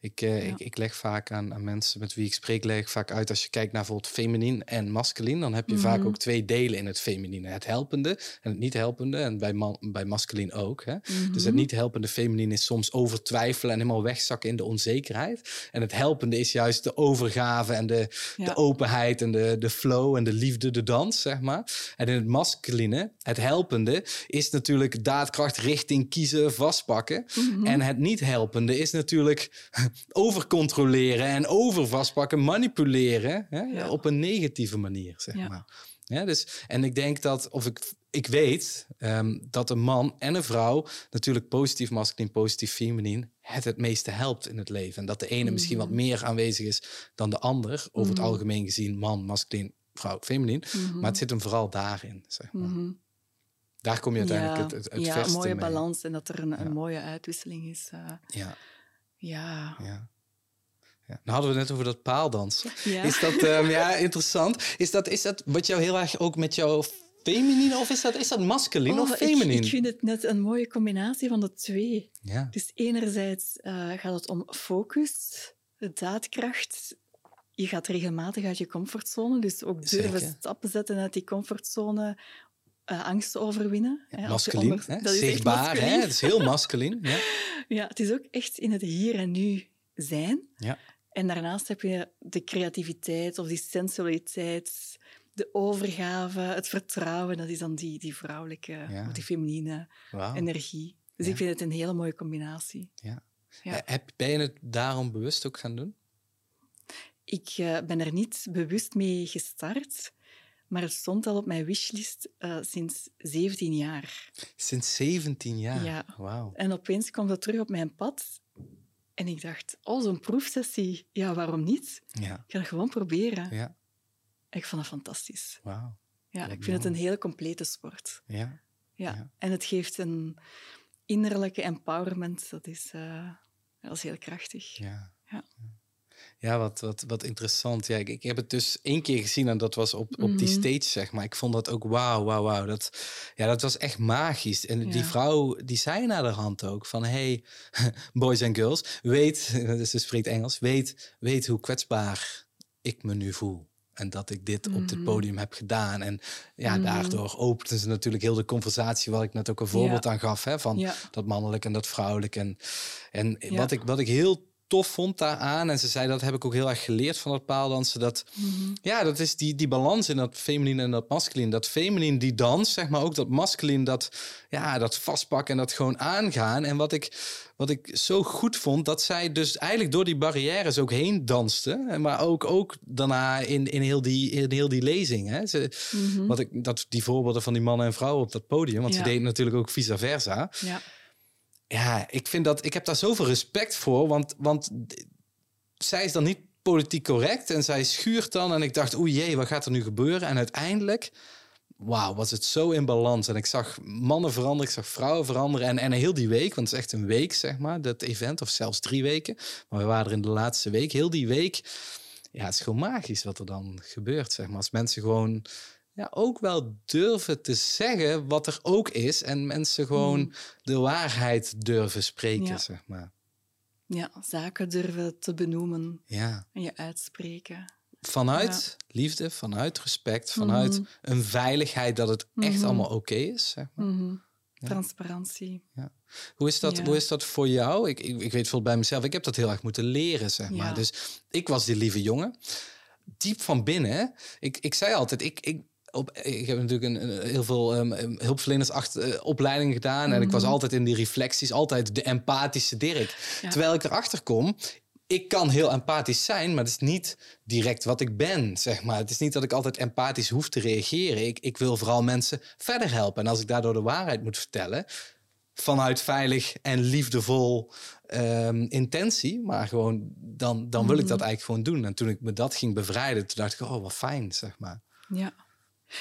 Ik, eh, Ja. ik, ik leg vaak aan, aan mensen met wie ik spreek, leg ik vaak uit als je kijkt naar bijvoorbeeld feminien en masculin, dan heb je vaak Mhm. ook twee delen in het feminine. Het helpende en het niet helpende. En bij, man, bij masculin ook. Hè? Dus het Mhm. niet helpende feminine is soms overtwijfelen en helemaal wegzakken in de onzekerheid. En het helpende is juist de overgave en de, Ja. de openheid en de, de flow en de liefde, de dans, zeg maar. En in het masculine, het helpende, is natuurlijk daadkracht, richting, kiezen, vastpakken. Mhm. En het niet helpende is natuurlijk overcontroleren en over vastpakken, manipuleren hè, Ja. op een negatieve manier, zeg Ja. maar. Ja, dus, en ik denk dat, of ik, ik weet ehm, dat een man en een vrouw, natuurlijk positief masculin, positief feminien, het het meeste helpt in het leven. En dat de ene misschien wat meer aanwezig is dan de ander, over het Mhm. algemeen gezien, man, masculin, vrouw, feminien. Mhm. Maar het zit hem vooral daarin, zeg maar. Mhm. Daar kom je uiteindelijk ja, het, het, het ja, een mooie mee. balans en dat er een, Ja. een mooie uitwisseling is. eh, Ja, ja. ja. Ja. Nou hadden we het net over dat paaldansen. Ja. Is dat ehm, ja, interessant? Is dat, is dat wat jou heel erg ook met jouw feminine of is dat, is dat masculin Oh, of ik- feminine? Ik, vind het net een mooie combinatie van de twee. Ja, Dus enerzijds eh, gaat het om focus, daadkracht. Je gaat regelmatig uit je comfortzone, dus ook durven Zeker. stappen zetten uit die comfortzone, eh angsten overwinnen. hè, als je masculin, onder- hè? Dat is zichtbaar, hè? masculin. Heel masculin. Ja. Ja, het is ook echt in het hier en nu zijn. Ja. En daarnaast heb je de creativiteit of die sensualiteit, de overgave, het vertrouwen. Dat is dan die, die vrouwelijke, Ja. of die feminine energie. Dus Ja. ik vind het een hele mooie combinatie. Ja. Ja. Eh, Heb, ben je het daarom bewust ook gaan doen? Ik eh, ben er niet bewust mee gestart, maar het stond al op mijn wishlist eh, sinds 17 jaar. Sinds 17 jaar. Ja. Wauw. En opeens kwam dat terug op mijn pad. En ik dacht, oh, zo'n proefsessie, ja, waarom niet? Ja. Ik ga het gewoon proberen. Ja. Ik vond dat fantastisch. Wauw. Ja, ik vind het een hele complete sport. Ja. Ja. Ja. En het geeft een innerlijke empowerment. Dat is, dat is heel krachtig. Ja. Ja. Ja, wat, wat, wat interessant. Ja, ik, ik heb het dus één keer gezien en dat was op, op die Mhm. stage, zeg maar. Ik vond dat ook wauw, wauw, wauw. Dat, ja, dat was echt magisch. En die Ja. vrouw, die zei naar de hand ook van... hey, boys en girls, weet, dus ze spreekt Engels... Weet, weet hoe kwetsbaar ik me nu voel. En dat ik dit op dit Mhm. podium heb gedaan. En ja, Mhm. daardoor openden ze natuurlijk heel de conversatie... waar ik net ook een voorbeeld aan gaf, hè, van Ja. dat mannelijk en dat vrouwelijk. En, en Ja. wat, ik, wat ik heel tof vond daaraan, en ze zei dat heb ik ook heel erg geleerd van dat paaldansen, dat Mhm. ja, dat is die, die balans in dat feminine en dat masculin. Dat feminine die dans, zeg maar ook dat masculin dat, ja, dat vastpakken en dat gewoon aangaan. En wat ik, wat ik zo goed vond, dat zij dus eigenlijk door die barrières ook heen danste. En Maar ook, ook daarna in, in, heel die, in heel die lezing. Hè. Ze, Mhm. wat ik, dat, die voorbeelden van die mannen en vrouwen op dat podium, want ze deden natuurlijk ook vice versa. Ja. Ja, ik vind dat ik heb daar zoveel respect voor, want, want zij is dan niet politiek correct en zij schuurt dan en ik dacht, oei jee, wat gaat er nu gebeuren? En uiteindelijk, wauw, was het zo in balans en ik zag mannen veranderen, ik zag vrouwen veranderen en, en heel die week, want het is echt een week zeg maar, dat event of zelfs drie weken, maar we waren er in de laatste week, heel die week, ja, het is gewoon magisch wat er dan gebeurt zeg maar, als mensen gewoon ja, ook wel durven te zeggen wat er ook is. En mensen gewoon Mhm. de waarheid durven spreken, Ja. zeg maar. ja, zaken durven te benoemen Ja. en je uitspreken. Vanuit liefde, vanuit respect, vanuit Mhm. een veiligheid dat het echt Mhm. allemaal oké is, zeg maar. Mhm. transparantie. Hoe is dat, Ja. hoe is dat voor jou? Ik, ik, ik weet bijvoorbeeld bij mezelf, ik heb dat heel erg moeten leren, zeg maar. Ja. Dus ik was die lieve jongen. Diep van binnen, ik, ik zei altijd, ik, ik, op, ik heb natuurlijk een, een- heel veel um, hulpverleners achter, opleidingen gedaan. En ik was Mhm. altijd in die reflecties, altijd de empathische Dirk. Ja. Terwijl ik erachter kom, ik kan heel empathisch zijn, maar het is niet direct wat ik ben, zeg maar. Het is niet dat ik altijd empathisch hoef te reageren. Ik, ik wil vooral mensen verder helpen. En als ik daardoor de waarheid moet vertellen, vanuit veilig en liefdevol ehm, intentie, maar gewoon dan, dan wil ik dat Mhm. eigenlijk gewoon doen. En toen ik me dat ging bevrijden, toen dacht ik, oh, wat fijn, zeg maar. Ja.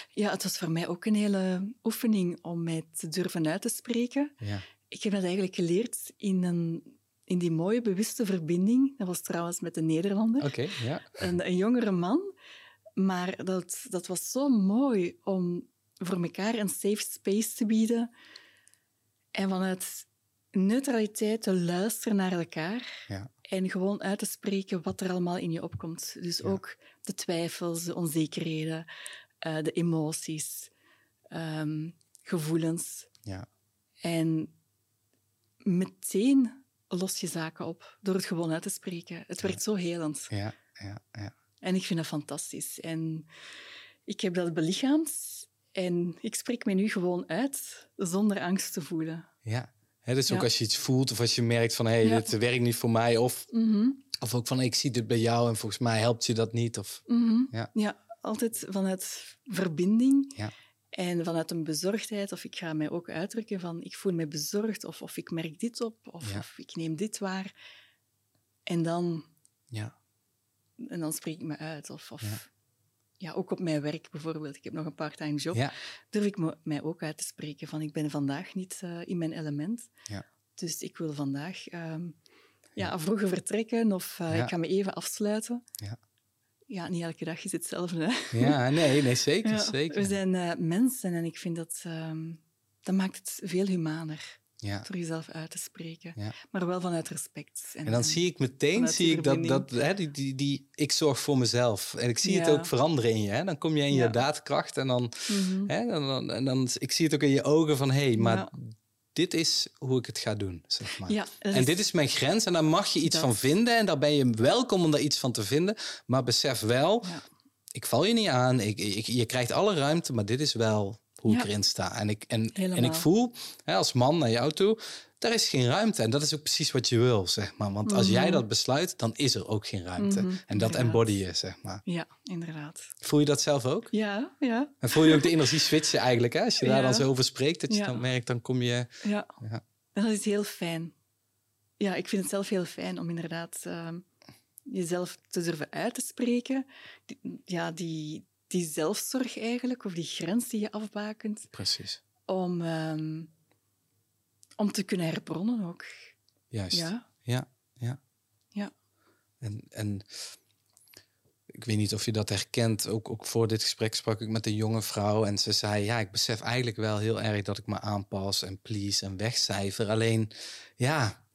Ja, het was voor mij ook een hele oefening om mij te durven uit te spreken. Ja, Ik heb dat eigenlijk geleerd in, een, in die mooie bewuste verbinding. Dat was trouwens met een Nederlander. oké, ja. een, een jongere man. Maar dat, dat was zo mooi om voor elkaar een safe space te bieden. En vanuit neutraliteit te luisteren naar elkaar. Ja. En gewoon uit te spreken wat er allemaal in je opkomt. Dus Ja. ook de twijfels, de onzekerheden, eh, de emoties, ehm, gevoelens. Ja. En meteen los je zaken op door het gewoon uit te spreken. Het werkt zo helend. Ja, ja, ja. En ik vind dat fantastisch. En ik heb dat belichaamd en ik spreek me nu gewoon uit zonder angst te voelen. ja. Dus ook Ja. als je iets voelt of als je merkt van, hé, hey, Ja. dit werkt niet voor mij. Of, Mhm, of ook van, ik zie dit bij jou en volgens mij helpt je dat niet. Of, mhm. Ja. Altijd vanuit verbinding Ja. en vanuit een bezorgdheid. Of ik ga mij ook uitdrukken van ik voel me bezorgd of, of ik merk dit op of, Ja. of ik neem dit waar. En dan, ja, en dan spreek ik me uit. Of, of Ja. ja. ook op mijn werk bijvoorbeeld. Ik heb nog een part-time job. durf ik me, mij ook uit te spreken van ik ben vandaag niet eh, in mijn element. Ja. Dus ik wil vandaag ehm, ja, vroeger vertrekken of eh, ik ga me even afsluiten. Ja. Ja, niet elke dag is hetzelfde. Hè? ja, nee, nee, zeker, Ja, zeker. We zijn eh, mensen en ik vind dat, ehm, dat maakt het veel humaner Ja. door jezelf uit te spreken. Ja. Maar wel vanuit respect. En dan zie ik meteen zie ik dat, dat hè, die, die, die, ik zorg voor mezelf. En ik zie het ook veranderen in je. Hè? Dan kom je in je daadkracht en dan, Mhm. hè, dan, dan, en dan, ik zie het ook in je ogen van, hé, hey, maar. Dit is hoe ik het ga doen, zeg maar. Ja, En dit is mijn grens en daar mag je iets Dat- van vinden en daar ben je welkom om daar iets van te vinden. Maar besef wel, Ja. ik val je niet aan, ik, ik, je krijgt alle ruimte, maar dit is wel hoe ik erin sta. En ik, en, en ik voel hè, als man naar jou toe, daar is geen ruimte. En dat is ook precies wat je wil, zeg maar. Want als jij Mhm. dat besluit, dan is er ook geen ruimte. Mhm, En dat embody je, zeg maar. ja, inderdaad. Voel je dat zelf ook? Ja, ja, En voel je ook de energie switchen eigenlijk, hè? Als je daar dan zo over spreekt, dat je Ja. dan merkt, dan kom je... ja. Ja. Dat is heel fijn. Ja, ik vind het zelf heel fijn om inderdaad ehm, jezelf te durven uit te spreken. Ja, die, die zelfzorg eigenlijk, of die grens die je afbakent, Precies. om, ehm, om te kunnen herbronnen ook. Juist. Ja, Ja, ja. ja. En, en ik weet niet of je dat herkent. Ook, ook voor dit gesprek sprak ik met een jonge vrouw. En ze zei: Ja, ik besef eigenlijk wel heel erg dat ik me aanpas en please en wegcijfer. Alleen, ja,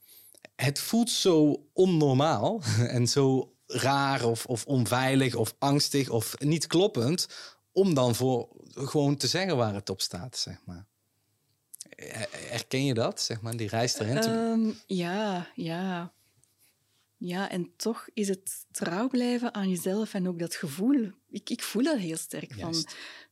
het voelt zo onnormaal en zo raar of, of onveilig of angstig of niet kloppend. Om dan voor gewoon te zeggen waar het op staat, zeg maar. Her- Herken je dat, zeg maar, die reis erin? Ehm, ja, ja. Ja, en toch is het trouw blijven aan jezelf en ook dat gevoel. Ik, ik voel dat heel sterk. Van,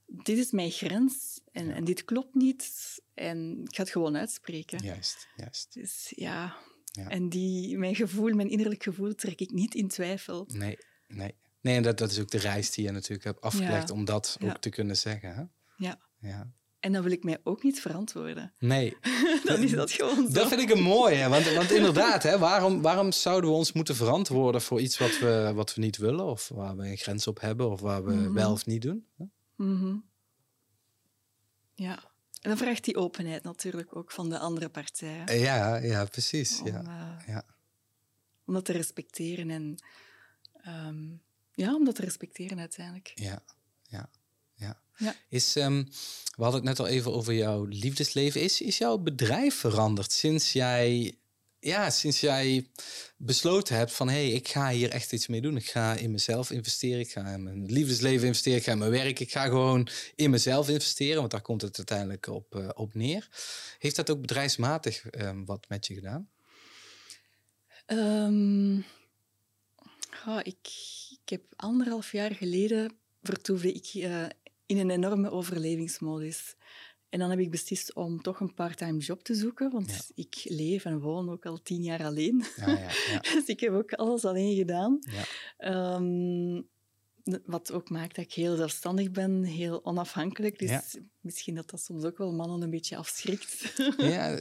dit is mijn grens en, en dit klopt niet. En ik ga het gewoon uitspreken. Juist, juist. Dus ja, Ja. en die, mijn gevoel, mijn innerlijk gevoel, trek ik niet in twijfel. Nee, nee. Nee, en dat, dat is ook de reis die je natuurlijk hebt afgelegd Ja. om dat ook te kunnen zeggen. Hè? Ja. Ja. En dan wil ik mij ook niet verantwoorden. Nee, dan is dat gewoon zo. dat vind ik een mooie. Want, want inderdaad, hè, waarom, waarom zouden we ons moeten verantwoorden voor iets wat we, wat we niet willen? Of waar we een grens op hebben? Of waar we Mhm. wel of niet doen? Mhm. Ja. En dan vraagt die openheid natuurlijk ook van de andere partij. Ja, ja, precies. Om, Ja. eh, Ja. om dat te respecteren en ehm, ja, om dat te respecteren uiteindelijk. Ja, ja, ja. Is, ehm, we hadden het net al even over jouw liefdesleven. Is, is jouw bedrijf veranderd sinds jij ja, sinds jij besloten hebt van... hé, hey, ik ga hier echt iets mee doen. Ik ga in mezelf investeren. Ik ga in mijn liefdesleven investeren. Ik ga in mijn werk. Ik ga gewoon in mezelf investeren. Want daar komt het uiteindelijk op, uh, op neer. Heeft dat ook bedrijfsmatig um, wat met je gedaan? Um, oh, ik, ik heb anderhalf jaar geleden vertoefde ik uh, in een enorme overlevingsmodus. En dan heb ik beslist om toch een parttime job te zoeken, want ik leef en woon ook al tien jaar alleen. Ja, ja, dus ik heb ook alles alleen gedaan. Um, wat ook maakt dat ik heel zelfstandig ben, heel onafhankelijk. Dus misschien dat dat soms ook wel mannen een beetje afschrikt. Ja,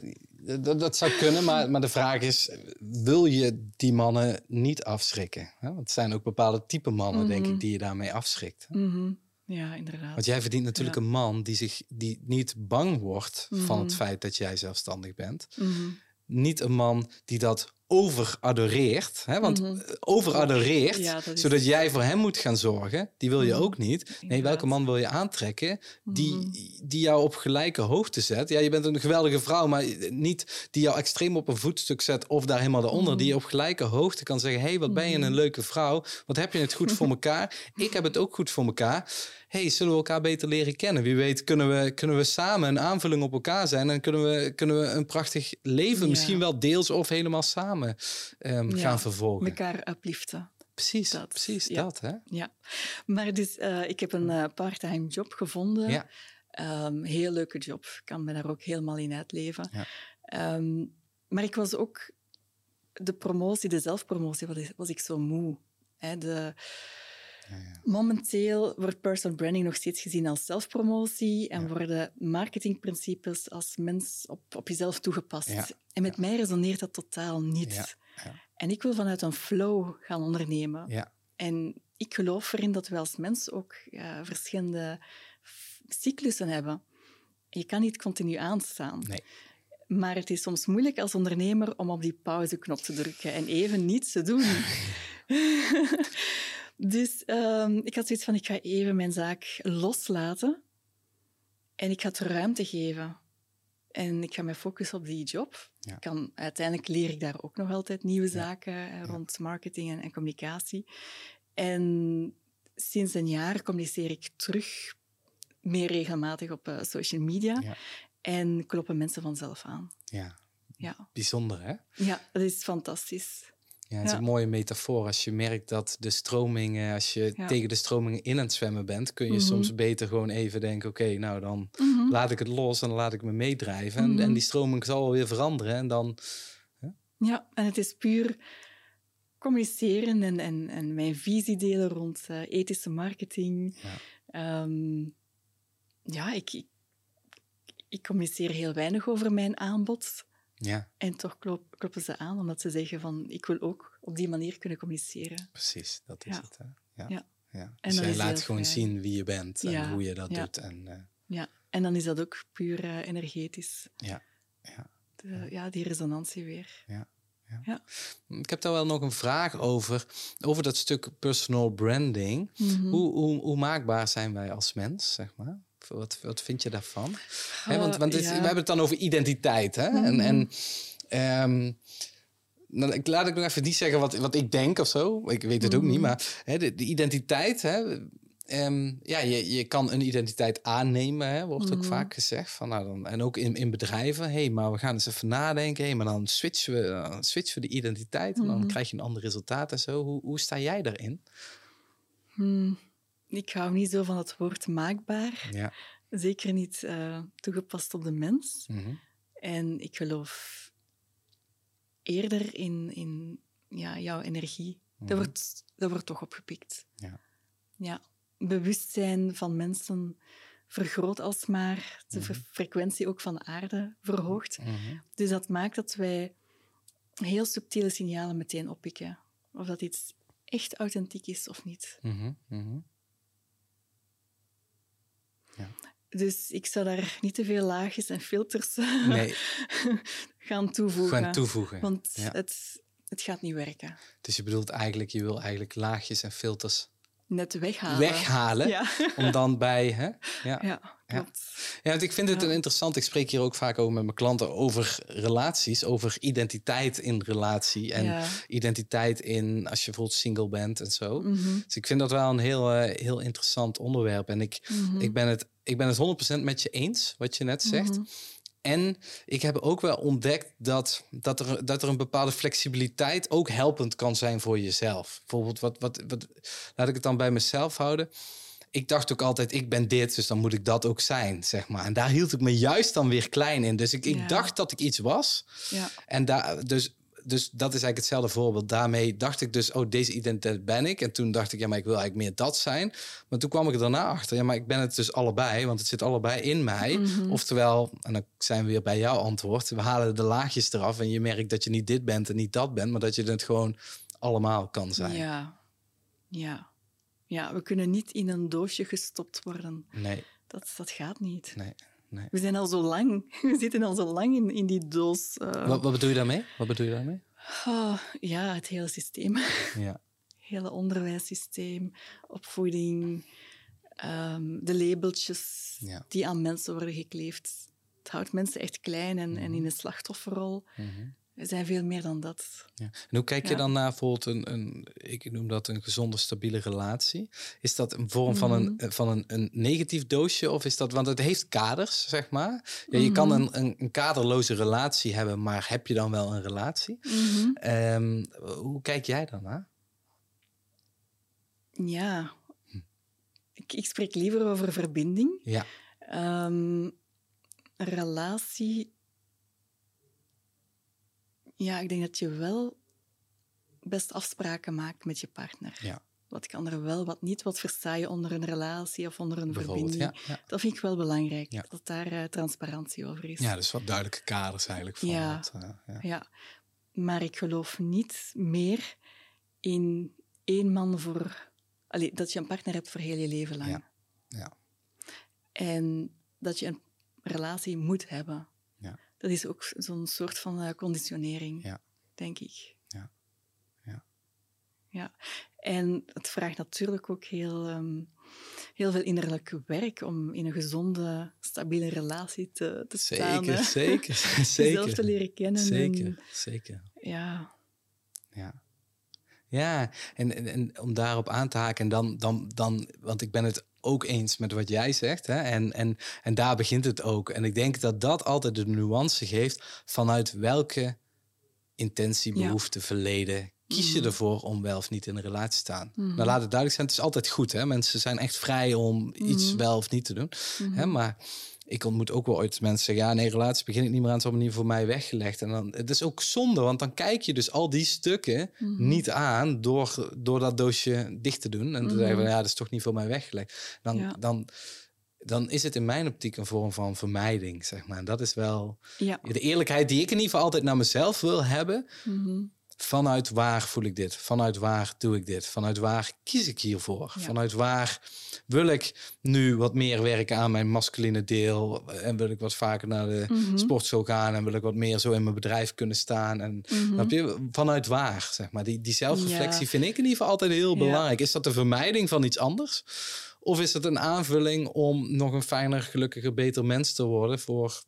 dat, dat zou kunnen, maar, maar de vraag is: wil je die mannen niet afschrikken? Want het zijn ook bepaalde type mannen, denk ik, mhm. die je daarmee afschrikt. Mm Ja, inderdaad. Want jij verdient natuurlijk een man die, zich, die niet bang wordt van het mhm. feit dat jij zelfstandig bent. Mhm. Niet een man die dat overadoreert. Hè? Want mm overadoreert, zodat jij voor hem moet gaan zorgen, die wil je mhm. ook niet. Nee, welke man wil je aantrekken die, mhm. die jou op gelijke hoogte zet? Ja, je bent een geweldige vrouw, maar niet die jou extreem op een voetstuk zet of daar helemaal eronder. Die je op gelijke hoogte kan zeggen, hey, wat ben je een leuke vrouw? Wat heb je het goed voor elkaar? Ik heb het ook goed voor elkaar hey, zullen we elkaar beter leren kennen? Wie weet kunnen we, kunnen we samen een aanvulling op elkaar zijn en kunnen we, kunnen we een prachtig leven, misschien wel deels of helemaal samen um, gaan vervolgen. Elkaar upliften. Precies, dat, precies dat. Hè? Ja, maar dus, uh, ik heb een uh, parttime job gevonden. Ja. Um, heel leuke job. Ik kan me daar ook helemaal in uitleven. Ja. Um, maar ik was ook de promotie, de zelfpromotie, was, was ik zo moe. Hè? De, Momenteel wordt personal branding nog steeds gezien als zelfpromotie en worden marketingprincipes als mens op, op jezelf toegepast. En met mij resoneert dat totaal niet. En ik wil vanuit een flow gaan ondernemen. En ik geloof erin dat we als mens ook verschillende cyclussen hebben. Je kan niet continu aanstaan. Nee. Maar het is soms moeilijk als ondernemer om op die pauzeknop te drukken en even niets te doen. Dus um, ik had zoiets van, ik ga even mijn zaak loslaten en ik ga het ruimte geven. En ik ga me focussen op die job. Kan, uiteindelijk leer ik daar ook nog altijd nieuwe zaken eh, rond marketing en, en, communicatie. En sinds een jaar communiceer ik terug meer regelmatig op uh, social media. En kloppen mensen vanzelf aan. Ja. ja. Bijzonder, hè? Ja, dat is fantastisch. Ja, het is een mooie metafoor. Als je merkt dat de stromingen, als je tegen de stromingen in het zwemmen bent, kun je mhm. soms beter gewoon even denken: oké, nou dan mhm. laat ik het los en dan laat ik me meedrijven. en, en, mhm. die stroming zal wel weer veranderen. En dan. Ja, en het is puur communiceren en, en, en mijn visie delen rond uh, ethische marketing. Ja, um, ja ik, ik, ik communiceer heel weinig over mijn aanbod. Ja. En toch klop, kloppen ze aan omdat ze zeggen van ik wil ook op die manier kunnen communiceren. Precies, dat is het. Hè? Ja. ja. ja. Dus jij laat gewoon zien wie je bent en hoe je dat doet. En, uh... Ja, en dan is dat ook puur uh, energetisch. Ja. Ja. De, ja, die resonantie weer. Ja. Ja. ja. Ik heb daar wel nog een vraag over, over dat stuk personal branding. Mm -hmm. hoe, hoe, hoe, maakbaar zijn wij als mens, zeg maar? Wat, wat vind je daarvan? want want we hebben het dan over identiteit. Hè? En, mhm. en um, nou, laat ik nog even niet zeggen wat, wat ik denk of zo. Ik weet het ook niet. Mhm. Maar hè, de, de, identiteit. Hè, um, ja, je, je kan een identiteit aannemen, hè, wordt ook mhm. vaak gezegd. Van, nou, dan, en ook in, in bedrijven. Hé, hey, maar we gaan eens even nadenken. Hey, maar dan switchen we, dan switchen we de identiteit. En dan krijg je een ander resultaat en zo. Hoe, hoe sta jij daarin? Hmm ik hou niet zo van het woord maakbaar. Ja. Zeker niet uh, toegepast op de mens. Mhm. En ik geloof eerder in, in ja, jouw energie. Dat, mhm. wordt, dat wordt toch opgepikt. Ja. ja. Bewustzijn van mensen vergroot alsmaar. De mhm. frequentie ook van de aarde verhoogt. Dus dat maakt dat wij heel subtiele signalen meteen oppikken. Of dat iets echt authentiek is of niet. Dus ik zou daar niet te veel laagjes en filters nee. gaan toevoegen. Gaan toevoegen. Want het, het gaat niet werken. Dus je bedoelt eigenlijk, je wil eigenlijk laagjes en filters net weghalen. weghalen. Ja. Om dan bij. Hè? Ja. Ja, klopt. Ja, want ik vind het Ja. een interessant. Ik spreek hier ook vaak over met mijn klanten over relaties, over identiteit in relatie en Ja. identiteit in als je bijvoorbeeld single bent en zo. Mhm, Dus ik vind dat wel een heel, eh, heel interessant onderwerp. En ik, mhm, ik, ben het, ik ben het 100% met je eens, wat je net zegt. mhm. En ik heb ook wel ontdekt dat, dat, er, dat er een bepaalde flexibiliteit ook helpend kan zijn voor jezelf. Bijvoorbeeld, wat, wat, wat, laat ik het dan bij mezelf houden. Ik dacht ook altijd, ik ben dit, dus dan moet ik dat ook zijn, zeg maar. En daar hield ik me juist dan weer klein in. Dus ik, ik Ja. dacht dat ik iets was. Ja. En daar, dus, dus dat is eigenlijk hetzelfde voorbeeld. Daarmee dacht ik dus, oh, deze identiteit ben ik. En toen dacht ik, ja, maar ik wil eigenlijk meer dat zijn. Maar toen kwam ik daarna achter, ja, maar ik ben het dus allebei, want het zit allebei in mij. Mhm. Oftewel, en dan zijn we weer bij jouw antwoord, we halen de laagjes eraf en je merkt dat je niet dit bent en niet dat bent, maar dat je het gewoon allemaal kan zijn. Ja. Ja. Ja, we kunnen niet in een doosje gestopt worden. Nee, Dat, dat gaat niet. nee, nee. We zijn al zo lang. We zitten al zo lang in, in die doos. eh. Wat, wat bedoel je daarmee? Wat bedoel je daarmee? Ah, ja, het hele systeem. Ja, hele onderwijssysteem, opvoeding, ehm, de labeltjes Ja. die aan mensen worden gekleefd. Het houdt mensen echt klein en, en in een slachtofferrol. Mhm. We zijn veel meer dan dat. Ja. En hoe kijk je Ja. dan naar bijvoorbeeld een, een, ik noem dat een gezonde, stabiele relatie? Is dat een vorm van, een, Mhm. van een, een negatief doosje? Of is dat, want het heeft kaders, zeg maar. Ja, je kan Mhm. een, een, een kaderloze relatie hebben, maar heb je dan wel een relatie? Mhm. Ehm, hoe kijk jij dan naar? Ja. Ik, ik spreek liever over verbinding. Ja, Ehm, relatie. Ja, ik denk dat je wel best afspraken maakt met je partner. ja Wat kan er wel, wat niet? Wat versta je onder een relatie of onder een verbinding? Ja, ja. Dat vind ik wel belangrijk, Ja. dat daar eh, transparantie over is. ja, dus wat duidelijke kaders eigenlijk. Van Ja. wat, eh, ja. Ja. Maar ik geloof niet meer in één man voor... Allee, dat je een partner hebt voor heel je leven lang. Ja. Ja. En dat je een relatie moet hebben. Dat is ook zo'n soort van eh, conditionering, Ja. denk ik. Ja. Ja. Ja. En het vraagt natuurlijk ook heel, ehm, heel veel innerlijk werk om in een gezonde, stabiele relatie te, te staan. Zeker, zeker, Jezelf te zeker. leren kennen. Zeker, En, zeker. ja. Ja. Ja, en, en, en om daarop aan te haken, en dan, dan, dan, want ik ben het ook eens met wat jij zegt, hè? En, en, en daar begint het ook. En ik denk dat dat altijd de nuance geeft vanuit welke intentie, Ja. behoefte, verleden kies je Mhm. ervoor om wel of niet in een relatie te staan. Mhm. Nou, laat het duidelijk zijn, het is altijd goed, hè? Mensen zijn echt vrij om iets Mhm. wel of niet te doen. Mhm. Hè? Maar ik ontmoet ook wel ooit mensen zeggen... ja, nee, relatie begin ik niet meer aan, allemaal niet voor mij weggelegd. En dan, het is ook zonde, want dan kijk je dus al die stukken Mhm. niet aan... Door, door dat doosje dicht te doen. En te Mhm. zeggen van, ja, dat is toch niet voor mij weggelegd. Dan, Ja. dan, dan is het in mijn optiek een vorm van vermijding, zeg maar. En dat is wel Ja. de eerlijkheid die ik in ieder geval altijd naar mezelf wil hebben... Mhm. Vanuit waar voel ik dit? Vanuit waar doe ik dit? Vanuit waar kies ik hiervoor? Ja. Vanuit waar wil ik nu wat meer werken aan mijn masculine deel? En wil ik wat vaker naar de Mhm. sportschool gaan? En wil ik wat meer zo in mijn bedrijf kunnen staan? En Mhm. je? Vanuit waar, zeg maar. Die, die zelfreflectie Ja. vind ik in ieder geval altijd heel Ja. belangrijk. Is dat de vermijding van iets anders? Of is het een aanvulling om nog een fijner, gelukkiger, beter mens te worden voor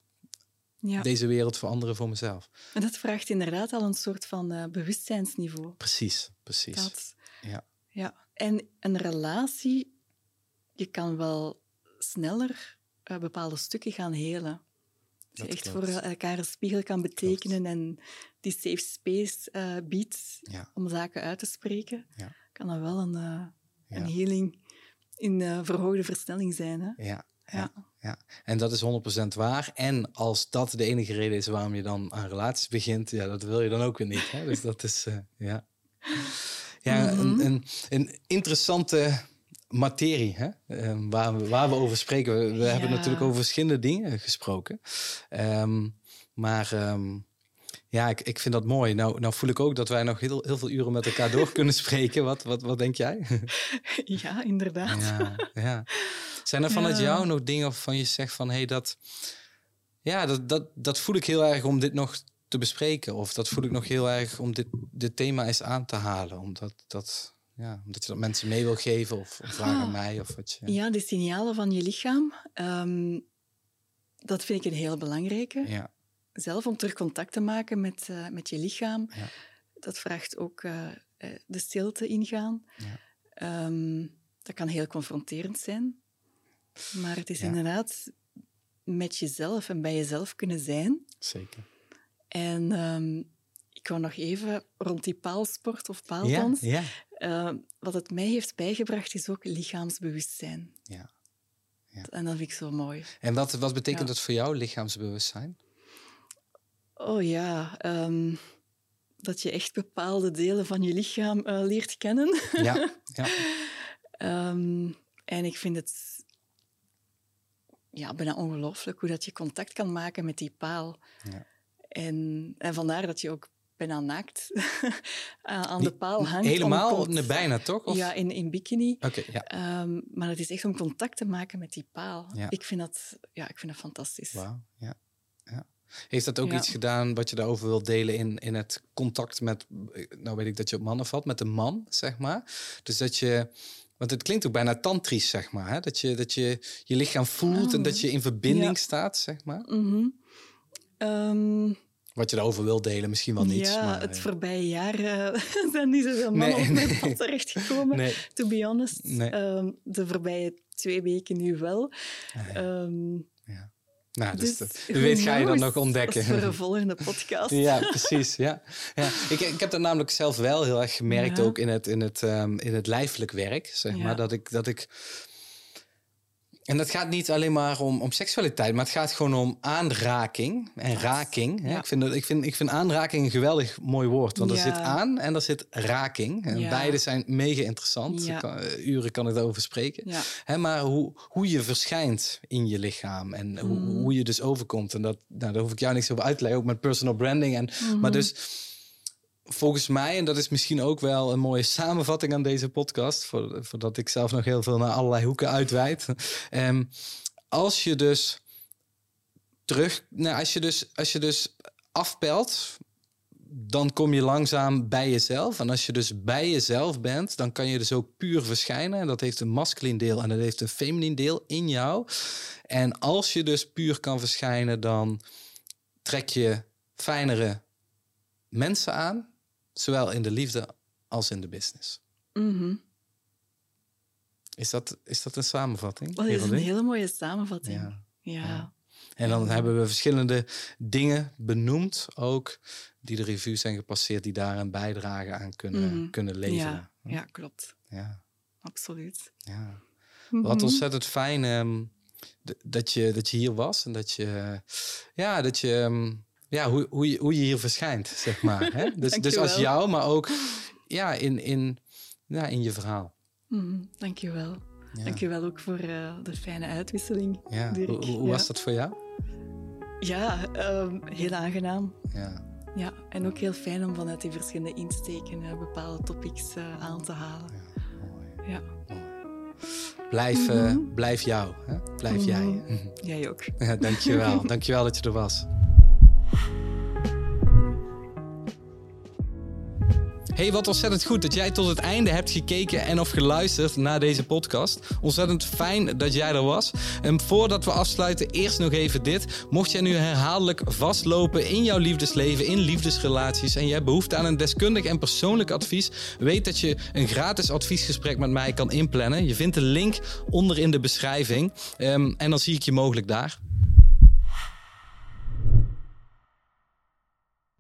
ja. deze wereld, voor anderen, voor mezelf? En dat vraagt inderdaad al een soort van eh, bewustzijnsniveau. Precies, precies. Dat, Ja. ja. En een relatie, je kan wel sneller eh, bepaalde stukken gaan helen. Dat je echt klopt. voor elkaar een spiegel kan betekenen en die safe space eh, biedt Ja. om zaken uit te spreken, Ja. kan dat wel een, een healing in verhoogde versnelling zijn. Hè? Ja, ja, Ja. En dat is 100% waar. En als dat de enige reden is waarom je dan aan relaties begint, ja, dat wil je dan ook weer niet. Hè? Dus dat is, eh, ja. Ja, Mhm. een, een, een interessante materie hè? Eh, waar, we, waar we over spreken. We, we hebben natuurlijk over verschillende dingen gesproken. Ehm, maar ehm, ja, ik, ik vind dat mooi. Nou, nou voel ik ook dat wij nog heel, heel veel uren met elkaar door kunnen spreken. Wat, wat, wat denk jij? Ja, inderdaad. Ja, ja. Zijn er vanuit Ja. jou nog dingen waarvan je zegt van hé, hey, dat, ja, dat, dat, dat voel ik heel erg om dit nog te bespreken? Of dat voel ik nog heel erg om dit, dit thema eens aan te halen? Omdat dat, ja, omdat je dat mensen mee wil geven of, of vragen aan Ah. mij of wat je... Ja, de signalen van je lichaam, ehm, dat vind ik een heel belangrijke. Ja, Zelf om terug contact te maken met, eh, met je lichaam. Ja. Dat vraagt ook eh, eh, de stilte ingaan. Ja. Ehm, dat kan heel confronterend zijn. Maar het is Ja. inderdaad met jezelf en bij jezelf kunnen zijn. zeker. En ehm, ik wou nog even rond die paalsport of paaldans. ja. Eh, wat het mij heeft bijgebracht is ook lichaamsbewustzijn. ja. Ja. En dat vind ik zo mooi. En wat, wat betekent dat voor jou, lichaamsbewustzijn? Oh ja, ehm, dat je echt bepaalde delen van je lichaam eh, leert kennen. Ja, ja. Ehm, en ik vind het ja, bijna ongelooflijk hoe dat je contact kan maken met die paal. Ja. En, en vandaar dat je ook bijna naakt aan aan de paal hangt. Helemaal? bijna toch? Of? Ja, in, in bikini. Oké, ja. Ehm, maar het is echt om contact te maken met die paal. Ja. Ik, vind dat, ja, ik vind dat fantastisch. Wauw, ja. ja. Heeft dat ook Ja. iets gedaan wat je daarover wilt delen in, in het contact met, nou weet ik dat je op mannen valt, met een man, zeg maar. Dus dat je, want het klinkt ook bijna tantrisch, zeg maar. Hè? Dat, je, dat je je lichaam voelt en Oh. dat je in verbinding Ja. staat, zeg maar. Mhm. Ehm, Wat je daarover wilt delen, misschien wel niet. ja, maar, het eh, voorbije jaar zijn niet zoveel mannen Nee, op mijn pad terechtgekomen, Nee. to be honest. Nee. Ehm, de voorbije twee weken nu wel. Ja. Nou, dus, dus dat- weet ga je knows? nog ontdekken. Voor een volgende podcast. Ja, precies. Ja. Ja. Ik, ik heb dat namelijk zelf wel heel erg gemerkt, Ja. ook in het, in, het, ehm, in het lijfelijk werk, zeg Ja. maar. Dat ik, dat ik. En dat gaat niet alleen maar om, om seksualiteit, maar het gaat gewoon om aanraking en raking. Hè? Ja. Ik, vind dat, ik, vind, ik vind aanraking een geweldig mooi woord, want er zit aan en er zit raking. En Ja. beide zijn mega interessant. Kan- eh, uren kan ik daarover spreken. Hè, maar hoe, hoe je verschijnt in je lichaam en hoe, Mm. hoe je dus overkomt. En dat, nou, daar hoef ik jou niks over uit te leggen, ook met personal branding. En, Mhm. Maar dus volgens mij, en dat is misschien ook wel een mooie samenvatting aan deze podcast, voor, voordat ik zelf nog heel veel naar allerlei hoeken uitweid. Ehm, als je dus terug, nou, als je dus, als je dus afpelt dan kom je langzaam bij jezelf. En als je dus bij jezelf bent, dan kan je dus ook puur verschijnen. En dat heeft een masculin deel en dat heeft een feminien deel in jou. En als je dus puur kan verschijnen, dan trek je fijnere mensen aan. Zowel in de liefde als in de business. Mhm. Is dat, is dat een samenvatting? Dat is een hele mooie samenvatting. Ja. Ja. Ja. En dan hebben we verschillende dingen benoemd, ook die de review zijn gepasseerd, die daar een bijdrage aan kunnen, Mhm. kunnen leveren. Ja, ja, klopt. Ja, Absoluut. ja. Mhm. Wat ontzettend fijn ehm, dat, je, dat je hier was en dat je, ja, dat je, ehm, ja, hoe, hoe, je, hoe je hier verschijnt, zeg maar. Hè? Dus, dus als jou, maar ook ja, in, in, ja, in je verhaal. Mhm, Dankjewel. Ja. Dankjewel ook voor eh, de fijne uitwisseling. Ja. Dirk. Hoe, hoe Ja. was dat voor jou? Ja, ehm, heel aangenaam. Ja. Ja, en ook heel fijn om vanuit die verschillende insteken eh, bepaalde topics eh, aan te halen. Mooi. Ja, Blijf, Mhm. blijf jou. Hè? Blijf Mhm. jij. jij ook. Ja, dankjewel. dankjewel dat je er was. Hey, wat ontzettend goed dat jij tot het einde hebt gekeken en of geluisterd naar deze podcast. Ontzettend fijn dat jij er was. En voordat we afsluiten, eerst nog even dit. Mocht jij nu herhaaldelijk vastlopen in jouw liefdesleven, in liefdesrelaties en je hebt behoefte aan een deskundig en persoonlijk advies, weet dat je een gratis adviesgesprek met mij kan inplannen. Je vindt de link onder in de beschrijving. Ehm, en dan zie ik je mogelijk daar.